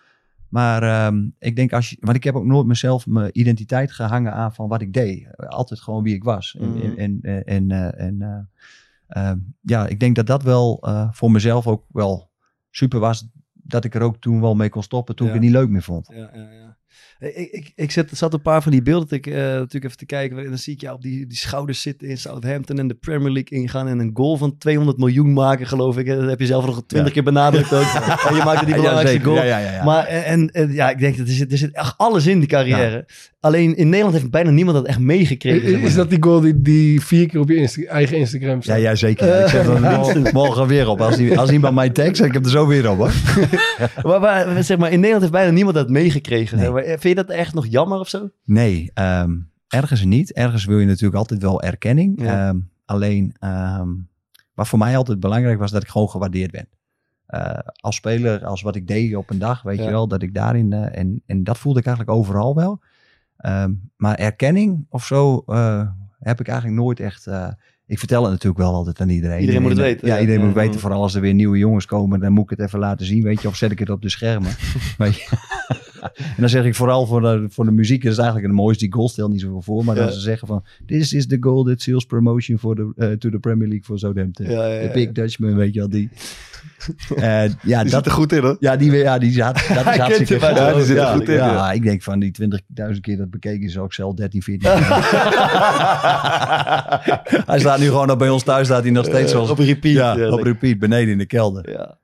Maar ehm, ik denk als je, want ik heb ook nooit mezelf mijn identiteit gehangen aan van wat ik deed. Altijd gewoon wie ik was. En, Mhm. en, en, en, eh, en eh, ehm, ja, ik denk dat dat wel eh, voor mezelf ook wel super was. Dat ik er ook toen wel mee kon stoppen toen Ja. ik het niet leuk meer vond. Ja, ja, ja. Ik, ik, ik zat, zat een paar van die beelden te, eh, natuurlijk even te kijken. En dan zie ik jou op die, die schouders zitten in Southampton en de Premier League ingaan. En een goal van 200 miljoen maken, geloof ik. hè. Dat heb je zelf nog twintig keer benadrukt ook. en je maakte die belangrijkste goal. Ja, ja, ja, ja. Maar en, en, en ja, ik denk dat er zit, er zit echt alles in die carrière. Alleen in Nederland heeft bijna niemand dat echt meegekregen. maar. Is dat die goal die, die vier keer op je Insta- eigen Instagram Ja, staat? ja zeker. ik zet hem morgen, morgen weer op. Als, die, als iemand mij tagt, zet ik hem er zo weer op. Hoor. Maar, maar, zeg maar, in Nederland heeft bijna niemand dat meegekregen. Nee. zeg maar. Vind je dat echt nog jammer of zo? Nee, ehm, ergens niet. Ergens wil je natuurlijk altijd wel erkenning. Ja. Ehm, alleen, ehm, wat voor mij altijd belangrijk was, dat ik gewoon gewaardeerd ben. Eh, als speler, als wat ik deed op een dag, weet Ja. je wel, dat ik daarin... eh, en, en dat voelde ik eigenlijk overal wel. Maar erkenning of zo eh, heb ik eigenlijk nooit echt... ik vertel het natuurlijk wel altijd aan iedereen. Iedereen moet het En, weten, Ja, ja. iedereen moet weten. Vooral als er weer nieuwe jongens komen, dan moet ik het even laten zien. Weet je, of zet ik het op de schermen. Weet je. En dan zeg ik vooral voor de, voor de muziek, dat is eigenlijk het mooiste. Die goal stelt niet zoveel voor. Maar dan ze zeggen van, this is the goal that seals promotion for the, eh, to the Premier League voor Southampton. Ja, ja, The ja. Big Dutchman, weet je wel, die. Eh, ja, Die dat, zit er goed in, hoor. ja, die, ja, die zat, dat is hartstikke. Ja, die zit er ja, goed in, ja, ik denk van die 20.000 keer dat bekeken is, ook zelf 13, 14 hij staat nu gewoon op bij ons thuis, staat hij nog steeds Eh, op repeat, Ja, op repeat, beneden in de kelder. Ja.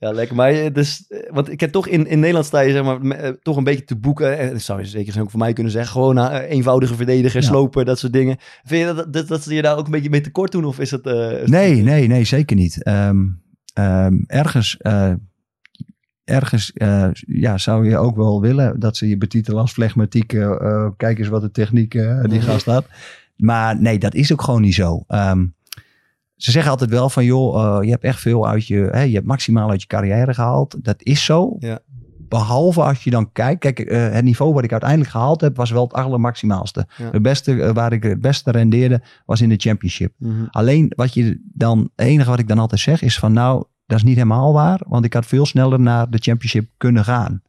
Ja, lekker. Maar eh, dus, eh, want ik heb toch in, in Nederland sta je zeg maar me- eh, toch een beetje te boeken. En dat zou je zeker ook voor mij kunnen zeggen. Gewoon eenvoudige verdediger, Ja. slopen, dat soort dingen. Vind je dat, dat, dat ze je daar ook een beetje mee tekort doen? Of is het... is Nee, nee, nee, zeker niet. Ehm, ehm, ergens ergens ja, zou je ook wel willen dat ze je betitelen als flegmatiek. kijk eens wat de techniek die gast had. Maar nee, dat is ook gewoon niet zo. Ehm, ze zeggen altijd wel van, joh, eh, je hebt echt veel uit je, hè, je hebt maximaal uit je carrière gehaald. Dat is zo. Ja. Behalve als je dan kijkt, kijk, eh, het niveau wat ik uiteindelijk gehaald heb, was wel het allermaximaalste. Ja. Het beste, eh, waar ik het beste rendeerde, was in de championship. Mhm. Alleen wat je dan, het enige wat ik dan altijd zeg is van nou, dat is niet helemaal waar. Want ik had veel sneller naar de championship kunnen gaan.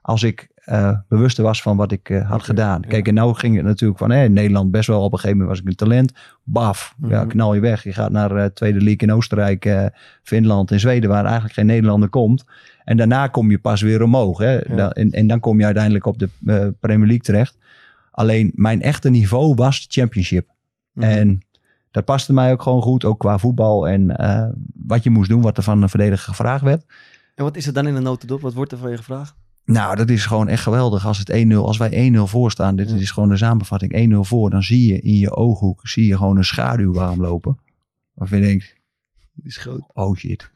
Als ik eh, bewuster was van wat ik eh, had gedaan. ja. Kijk, en nou ging het natuurlijk van in Nederland best wel op een gegeven moment was ik een talent. Baf, ja, Mhm. knal je weg. Je gaat naar eh, tweede league in Oostenrijk, Finland en Zweden, waar eigenlijk geen Nederlander komt. En daarna kom je pas weer omhoog. Hè? Dan- en, en dan kom je uiteindelijk op de Premier League terecht. Alleen mijn echte niveau was de championship. Mhm. En dat paste mij ook gewoon goed, ook qua voetbal en wat je moest doen, wat er van een verdediger gevraagd werd. En wat is er dan in een notendop? Wat wordt er van je gevraagd? Nou, dat is gewoon echt geweldig. Als, het 1-0, als wij 1-0 voor staan, dit is gewoon de samenvatting, 1-0 voor, dan zie je in je ooghoek zie je gewoon een schaduw warm lopen. Waarvan je denkt, Die is groot. oh shit.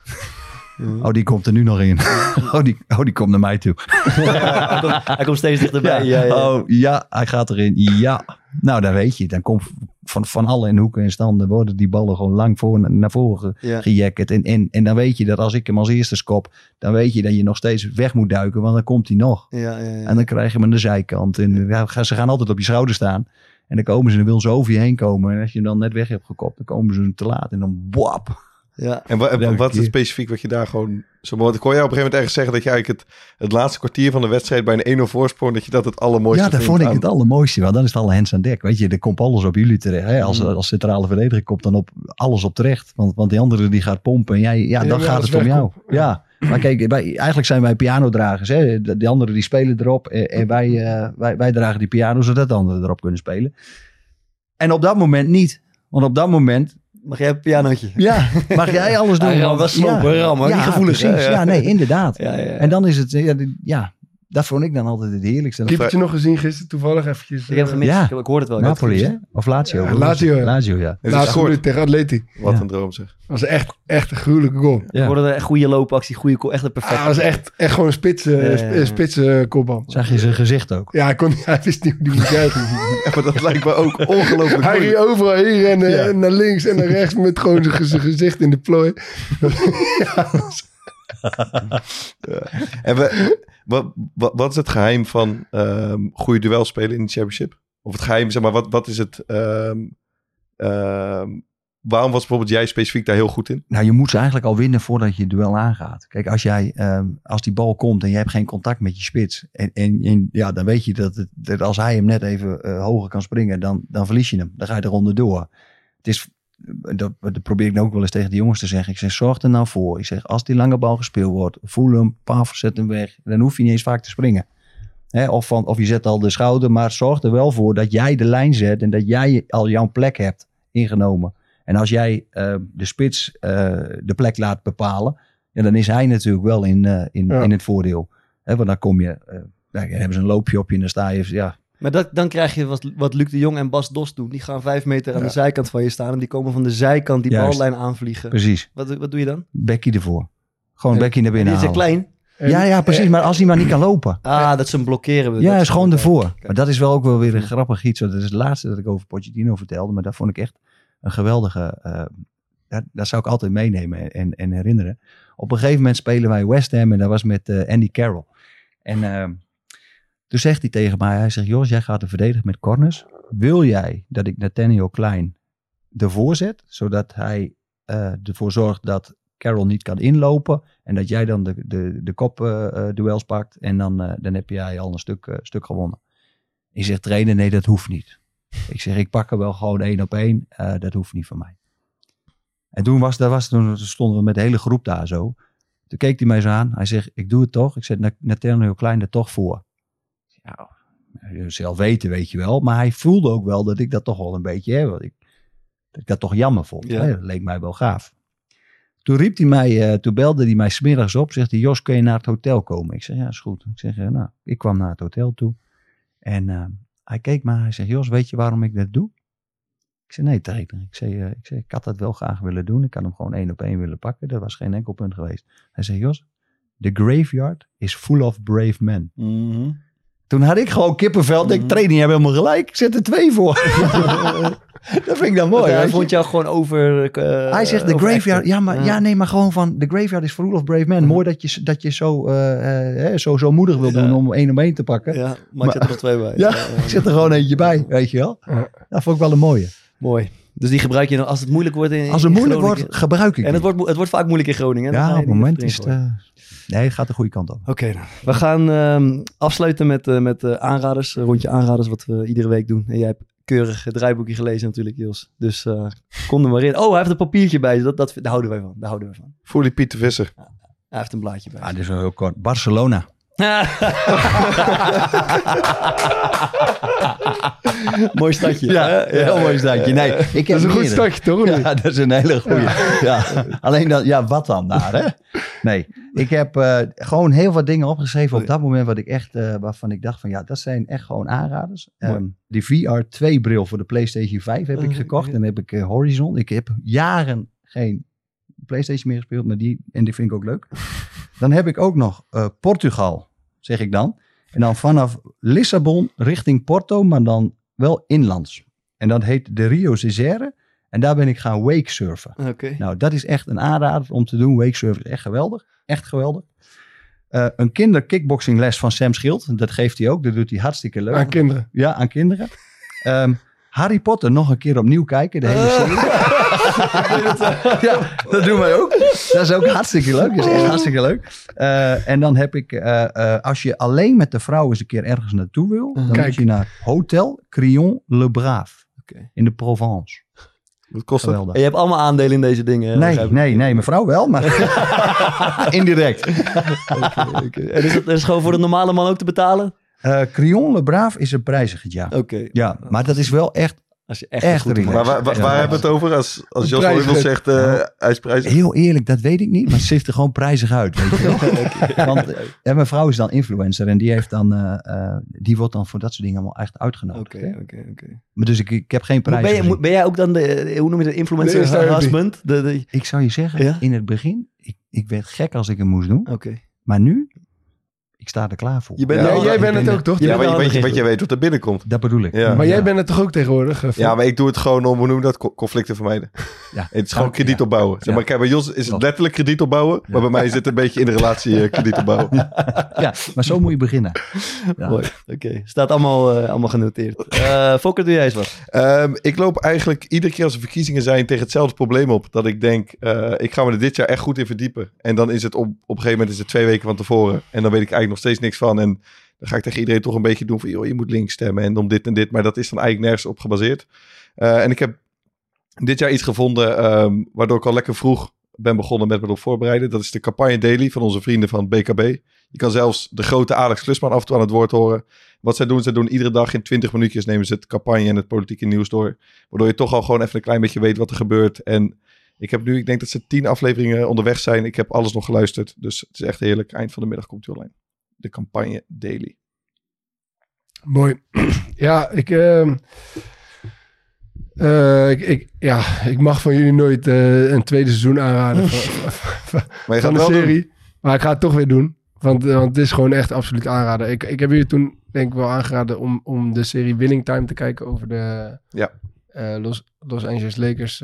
Oh, die komt er nu nog in. Oh, die, oh, die komt naar mij toe. hij, komt, hij komt steeds dichterbij. Ja, ja, Oh ja, hij gaat erin. Ja. Nou, dan weet je. Dan komt van, van alle in hoeken en standen worden die ballen gewoon lang voor, naar voren Ja. En, en, en dan weet je dat als ik hem als eerste skop, dan weet je dat je nog steeds weg moet duiken, want dan komt hij nog. Ja, ja, ja. En dan krijg je hem aan de zijkant. En ja, ze gaan altijd op je schouder staan. En dan komen ze en dan wil ze over je heen komen. En als je hem dan net weg hebt gekopt, dan komen ze te laat. En dan wap. Ja. En wa- en Elke wat is het specifiek wat je daar gewoon... Zo, want ik hoor jou op een gegeven moment ergens zeggen dat je eigenlijk het, het laatste kwartier van de wedstrijd bij een 1-0 voorsprong, dat je dat het allermooiste Ja, dat vindt vond ik aan- het allermooiste. Want dan is het alle hands aan dek. Weet je, er komt alles op jullie terecht. Hè? Als, Mm. als centrale verdediger komt dan op alles op terecht. Want, want die andere die gaat pompen. En jij, ja, Ja, dan gaat het om jou. Ja. Maar kijk, wij, eigenlijk zijn wij pianodragers. Hè? De, die anderen die spelen erop. En, en wij, eh, wij, wij dragen die piano zodat de anderen erop kunnen spelen. En op dat moment niet. Want op dat moment Mag jij een pianootje? ja, mag jij alles doen. Want- was slopen, ja, rammen, ja, die gevoelens, ja, Ja, ja. nee, inderdaad. Ja, ja, ja. En dan is het, ja, die- ja, dat vond ik dan altijd het heerlijkste. Keepertje nog gezien gisteren toevallig eventjes. Ik heb het gemist. Ja. Ik, ik hoorde het wel. Napoli, hè? Of Lazio? Ja, Lazio, ja. Lazio, ja. Is tegen Atleti. Wat Ja. een droom zeg. Dat was echt, echt een gruwelijke goal. Ik hoorde een goede loopactie, goede ko- echt een Ah, perfecte. dat was echt, echt gewoon een spitse, Ja, ja, ja. sp- spitse kopbal. Zag je zijn gezicht ook? Ja, hij, kon, hij wist niet hoe die moest juichen. Maar dat lijkt me ook ongelooflijk Hij ging overal heen rennen. Ja. en Naar links en naar rechts met gewoon zijn gez- gezicht in de plooi. ja, dat was- En we, wat, wat, wat is het geheim van ehm goede duel spelen in de championship? Of het geheim, zeg maar, wat, wat is het... ehm, ehm, waarom was bijvoorbeeld jij specifiek daar heel goed in? Nou, je moet ze eigenlijk al winnen voordat je duel aangaat. Kijk, als, jij, als die bal komt en je hebt geen contact met je spits. En, en, en ja, dan weet je dat als hij hem net even eh, hoger kan springen, dan, dan verlies je hem. Dan ga je eronder door. Het is, dat, dat probeer ik nou ook wel eens tegen de jongens te zeggen. Ik zeg, zorg er nou voor. Ik zeg, als die lange bal gespeeld wordt, voel hem, paf, zet hem weg. Dan hoef je niet eens vaak te springen. Hè, of, van, of je zet al de schouder, maar zorg er wel voor dat jij de lijn zet en dat jij al jouw plek hebt ingenomen. En als jij eh, de spits eh, de plek laat bepalen, ja, dan is hij natuurlijk wel in, eh, in, Ja. in het voordeel. Hè, want dan kom je, dan hebben ze een loopje op je en dan sta je, ja, Maar dat, dan krijg je wat, wat Luc de Jong en Bas Dos doen. Die gaan vijf meter aan Ja. de zijkant van je staan. En die komen van de zijkant die Juist. ballijn aanvliegen. precies. Wat, wat doe je dan? Bekkie ervoor. Gewoon Ja. bekkie naar Die binnen is er halen. klein. En- Ja, ja, precies. Maar als hij maar niet kan lopen. Ah, dat ze hem blokkeren. Ja, Dat is gewoon ervoor. Maar dat is wel ook wel weer een grappig iets. Dat is het laatste dat ik over Pochettino vertelde. Maar dat vond ik echt een geweldige... eh dat, dat zou ik altijd meenemen en, en herinneren. Op een gegeven moment spelen wij West Ham. En dat was met eh, Andy Carroll. En eh, Toen zegt hij tegen mij, hij zegt, Jos, jij gaat er verdedigen met corners. Wil jij dat ik Nathaniel Klein ervoor zet, zodat hij eh, ervoor zorgt dat Carroll niet kan inlopen en dat jij dan de, de, de kopduels pakt en dan, eh, dan heb jij al een stuk, eh, stuk gewonnen. Ik zeg, trainer, nee, dat hoeft niet. Ik zeg, ik pak er wel gewoon één op één, eh, dat hoeft niet van mij. En toen, was, dat was, toen stonden we met de hele groep daar zo. Toen keek hij mij zo aan. Hij zegt, ik doe het toch. Ik zet Nathaniel Klein er toch voor. Ja, zelf weten, weet je wel. Maar hij voelde ook wel dat ik dat toch wel een beetje, hè, ik, dat ik dat toch jammer vond. Ja. Hè? Dat leek mij wel gaaf. Toen riep hij mij, eh, toen belde hij mij smiddags op. Zegt hij, Jos, kun je naar het hotel komen? Ik zeg, ja, is goed. Ik zeg, eh, nou, ik kwam naar het hotel toe. En eh, hij keek me. Hij zegt, Jos, weet je waarom ik dat doe? Ik zei, nee, trainer. Ik zei, ik zei, ik had dat wel graag willen doen. Ik had hem gewoon één op één willen pakken. Dat was geen enkel punt geweest. Hij zei, Jos, the graveyard is full of brave men. Mhm. Toen had ik gewoon kippenvel. Ik denk, trainer, je hebt helemaal gelijk. Ik zet er twee voor. dat vind ik dan mooi. Hij je. vond jou gewoon over... eh, Hij zegt de graveyard. Ja, maar, ja, nee, maar gewoon van. De graveyard is full of brave men. Mooi dat je, dat je zo, eh, eh, hè, zo, zo moedig wil doen om één om één te pakken. Ja, maar ik zet er nog twee bij. Ja, ik zet er gewoon eentje bij, weet je wel. Dat vond ik wel een mooie. Mooi. Dus die gebruik je dan als het moeilijk wordt in Als het moeilijk Groningen. wordt, gebruik ik En het wordt, het wordt vaak moeilijk in Groningen. hè? Ja, op je het moment is het... nee, het gaat de goede kant op. Oké, nou. we gaan ehm, afsluiten met, eh, met eh, aanraders. Een rondje aanraders, wat we iedere week doen. En jij hebt keurig het draaiboekje gelezen natuurlijk, Jos. Dus eh, kom er maar in. Oh, hij heeft een papiertje bij. Dat, dat, daar houden wij van. Daar houden wij van. Voel die Pieter Visser. Hij heeft een blaadje bij. Ah, dit is wel heel kort. Barcelona. mooi stadje. Ja, hè? heel mooi stadje. Nee, ik heb Dat is een goed stadje, toch? Ja, dat is een hele goeie. Ja. Alleen dan, ja, wat dan daar, hè? Nee, ik heb eh, gewoon heel wat dingen opgeschreven op dat moment wat ik echt, eh, waarvan ik dacht van ja, dat zijn echt gewoon aanraders. Ehm, die VR 2 bril voor de PlayStation 5 heb ik Oh, gekocht. En heb ik eh, Horizon. Ik heb jaren geen PlayStation meer gespeeld, maar die, en die vind ik ook leuk. Dan heb ik ook nog eh, Portugal, zeg ik dan. En dan vanaf Lissabon richting Porto, maar dan wel inlands. En dat heet de Rio Cesare. En daar ben ik gaan wakesurfen. Oké. Nou, dat is echt een aanrader om te doen. Wakesurfen is echt geweldig. Echt geweldig. Eh, een kinderkickboxingles van Sam Schild. Dat geeft hij ook. Dat doet hij hartstikke leuk. Aan kinderen. Ja, aan kinderen. Ehm, Harry Potter nog een keer opnieuw kijken. De hele serie. ja, dat doen wij ook. Dat is ook hartstikke leuk. Dat is echt hartstikke leuk. Eh, en dan heb ik, eh, eh, als je alleen met de vrouw eens een keer ergens naartoe wil, dan Kijk. moet je naar Hotel Crillon Le Brave. Oké. In de Provence. Wat kost dat? Geweldig. En je hebt allemaal aandelen in deze dingen. Nee, nee, nee, mevrouw wel, maar indirect. Oké, oké. En is dat is gewoon voor de normale man ook te betalen? Eh Crillon Le Brave is een prijzig ja. Oké. Ja, maar dat is wel echt, Als je echt, Echt goed. Maar waar, waar, hebben we het over als, als Jos Hoijvel zegt eh hij is prijzig? heel eerlijk, dat weet ik niet, maar het ziet er gewoon prijzig uit, weet je wel. Want eh, mijn vrouw is dan influencer en die, heeft dan, eh, eh, die wordt dan voor dat soort dingen allemaal echt uitgenodigd. Oké, oké, oké. Maar dus ik, ik heb geen prijs Ben, je- ben jij ook dan de, hoe noem je dat, De influencer RB. husband? De, de, Ik zou je zeggen, Ja? in het begin, ik, ik werd gek als ik hem moest doen. Oké. Maar nu, ik sta er klaar voor. Je bent Ja, Jij, bent het ook, toch? Je Ja, maar je weet, een wat je weet wat er binnenkomt. Dat bedoel ik. Ja. Maar jij bent het toch ook tegenwoordig? eh, Ja, maar ik doe het gewoon om, hoe noem je dat, co- conflicten vermijden. Ja. Het is gewoon Ja. krediet opbouwen. Zeg maar, kijk, bij Jos is het letterlijk krediet opbouwen, maar bij mij is het een beetje in de relatie eh, krediet opbouwen. Ja, maar zo moet je beginnen. Ja. Mooi. Oké, staat allemaal, eh, allemaal genoteerd. Eh Fokker, doe jij eens wat? Ehm, ik loop eigenlijk iedere keer als er verkiezingen zijn tegen hetzelfde probleem op. Dat ik denk, eh, ik ga me er dit jaar echt goed in verdiepen. En dan is het op, op een gegeven moment is het twee weken van tevoren. En dan weet ik eigenlijk nog steeds niks van. En dan ga ik tegen iedereen toch een beetje doen van, joh, je moet links stemmen en om dit en dit. Maar dat is dan eigenlijk nergens op gebaseerd. Eh, en ik heb dit jaar iets gevonden ehm, waardoor ik al lekker vroeg ben begonnen met me erop voorbereiden. Dat is de campagne daily van onze vrienden van BKB. Je kan zelfs de grote Alex Klusman af en toe aan het woord horen. Wat zij doen, zij doen iedere dag in 20 minuutjes nemen ze het campagne en het politieke nieuws door. Waardoor je toch al gewoon even een klein beetje weet wat er gebeurt. En ik heb nu, ik denk dat ze tien afleveringen onderweg zijn. Ik heb alles nog geluisterd. Dus het is echt heerlijk. Eind van de middag komt hij online. De campagne daily. Mooi. Ja, ik, ehm, eh, ik, ik, ja, ik mag van jullie nooit eh, een tweede seizoen aanraden van, van, Maar van de serie. doen. Maar ik ga het toch weer doen. Want, eh, want het is gewoon echt absoluut aanraden. Ik, ik heb jullie toen denk ik wel aangeraden om, om de serie Winning Time te kijken over de Ja. Los, Los Angeles Lakers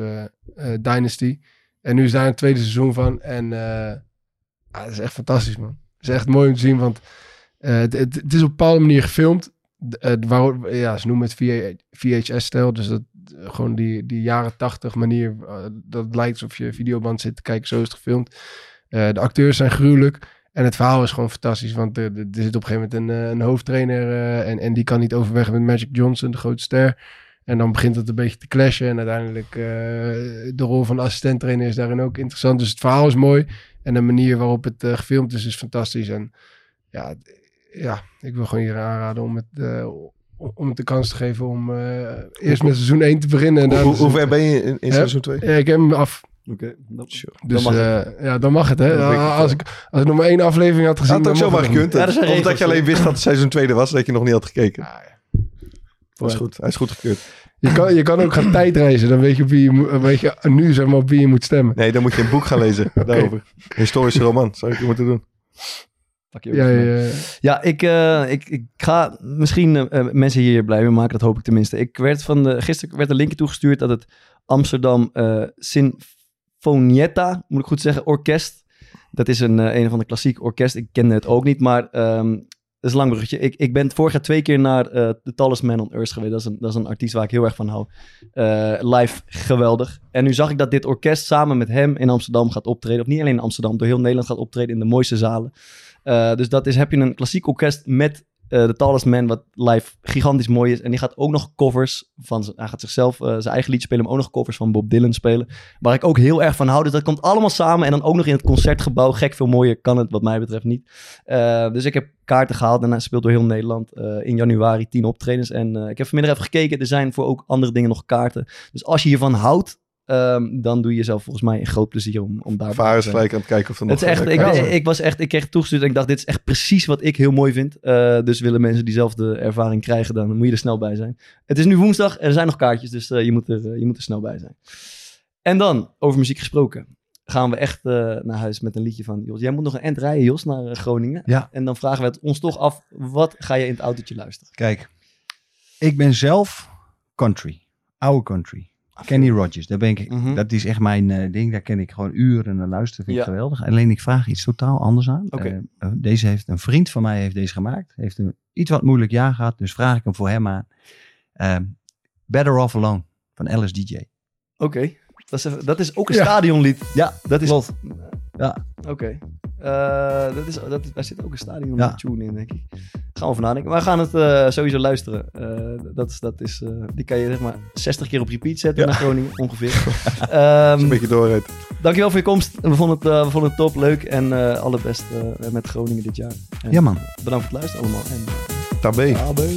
Dynasty. En nu is daar een tweede seizoen van. En ah, het is echt fantastisch, man. Is echt mooi om te zien, want Eh, het, het, is op een bepaalde manier gefilmd. Eh, waarop- ja, ze noemen het VHS-stijl. Dus dat, eh, gewoon die, die jaren tachtig manier. dat lijkt alsof je videoband zit te kijken. Zo is het gefilmd. De acteurs zijn gruwelijk. En het verhaal is gewoon fantastisch. Want er, zit op een gegeven moment een, een hoofdtrainer. en, en die kan niet overweg met Magic Johnson, de grote ster. En dan begint het een beetje te clashen. En uiteindelijk eh, de rol van de assistenttrainer is daarin ook interessant. Dus het verhaal is mooi. En de manier waarop het eh, gefilmd is, is fantastisch. En ja, het- ja, ik wil gewoon iedereen aanraden om het, eh, om- het de kans te geven om eh, eerst met seizoen 1 te beginnen. En Hoe, dan hoe, hoe ver ben je in, seizoen 2? Ja, ik heb hem af. Oké, Dus dan mag het. eh, ja, dan mag het. Hè? Ik als, ik, als ik nog maar één aflevering had gezien, Had ook dan zomaar het gekund. nog Ja, dat zijn of dat regels, je alleen wist dat het seizoen 2 was, dat je nog niet had gekeken. Ah, ja. Dat is goed. Hij is goed gekeurd. Je kan, je kan ook gaan tijdreizen. Dan weet je, op wie je, weet je nu zeg maar op wie je moet stemmen. Nee, dan moet je een boek gaan lezen daarover. Historische roman. Zou ik moeten doen. Fuck you, Ja, man. ja, Ja, ik, eh, ik, ik ga misschien eh, eh, mensen hier blij mee maken, dat hoop ik tenminste. Ik werd van de, gisteren werd een linkje toegestuurd dat het Amsterdam eh Sinfonietta, moet ik goed zeggen, orkest. Dat is een, een van de klassiek orkest. Ik kende het ook niet, maar ehm, is een lang bruggetje. Ik, ik ben vorig jaar twee keer naar eh The Tallest Man on Earth geweest. Dat is, een, dat is een artiest waar ik heel erg van hou. Eh, live geweldig. En nu zag ik dat dit orkest samen met hem in Amsterdam gaat optreden. Of niet alleen in Amsterdam, door heel Nederland gaat optreden in de mooiste zalen. Eh, dus dat is, heb je een klassiek orkest met eh The Tallest Man, wat live gigantisch mooi is. En die gaat ook nog covers van, hij gaat zichzelf eh, zijn eigen lied spelen, maar ook nog covers van Bob Dylan spelen. Waar ik ook heel erg van hou. Dus dat komt allemaal samen en dan ook nog in het concertgebouw. Gek veel mooier kan het wat mij betreft niet. Eh, dus ik heb kaarten gehaald en hij speelt door heel Nederland in januari tien optredens. En ik heb vanmiddag even gekeken, er zijn voor ook andere dingen nog kaarten. Dus als je hiervan houdt, ehm, dan doe je jezelf volgens mij een groot plezier om, om daar Vaar is gelijk aan het kijken of er nog... het is echt, ik, ik was echt, ik kreeg het toegestuurd en ik dacht, dit is echt precies wat ik heel mooi vind. Eh, dus willen mensen diezelfde ervaring krijgen, dan moet je er snel bij zijn. Het is nu woensdag en er zijn nog kaartjes, dus eh, je, moet er, eh, je moet er snel bij zijn. En dan, over muziek gesproken, gaan we echt eh, naar huis met een liedje van Jos. Jij moet nog een end rijden, Jos, naar Groningen. Ja. En dan vragen we het ons toch af, wat ga je in het autootje luisteren? Kijk, ik ben zelf country. Oude country. Kenny Rogers, daar ben ik, Mhm. dat is echt mijn eh, ding. Daar ken ik gewoon uren naar luisteren. Vind ik Ja. geweldig. Alleen ik vraag iets totaal anders aan. Eh, eh, deze heeft een vriend van mij heeft deze gemaakt. Heeft een iets wat moeilijk jaar gehad. Dus vraag ik hem voor hem aan. Eh, Better Off Alone van Alice DJ. Oké, dat, dat is ook een Ja. stadionlied. Ja, Dat is... klopt. Ja. Oké. Eh, dat is, dat daar zit ook een stadion Ja. tune in, denk ik. Gaan we nadenken. Maar we gaan het eh, sowieso luisteren. Eh, dat is, dat is, eh, die kan je zeg maar 60 keer op repeat zetten naar Groningen, ongeveer. Ehm, een beetje doorrijdt. dankjewel voor je komst. We vonden het, eh, we vonden het top, leuk en eh alle best eh, met Groningen dit jaar. En Ja, man. Bedankt voor het luisteren allemaal. En, Tabé. Tabé.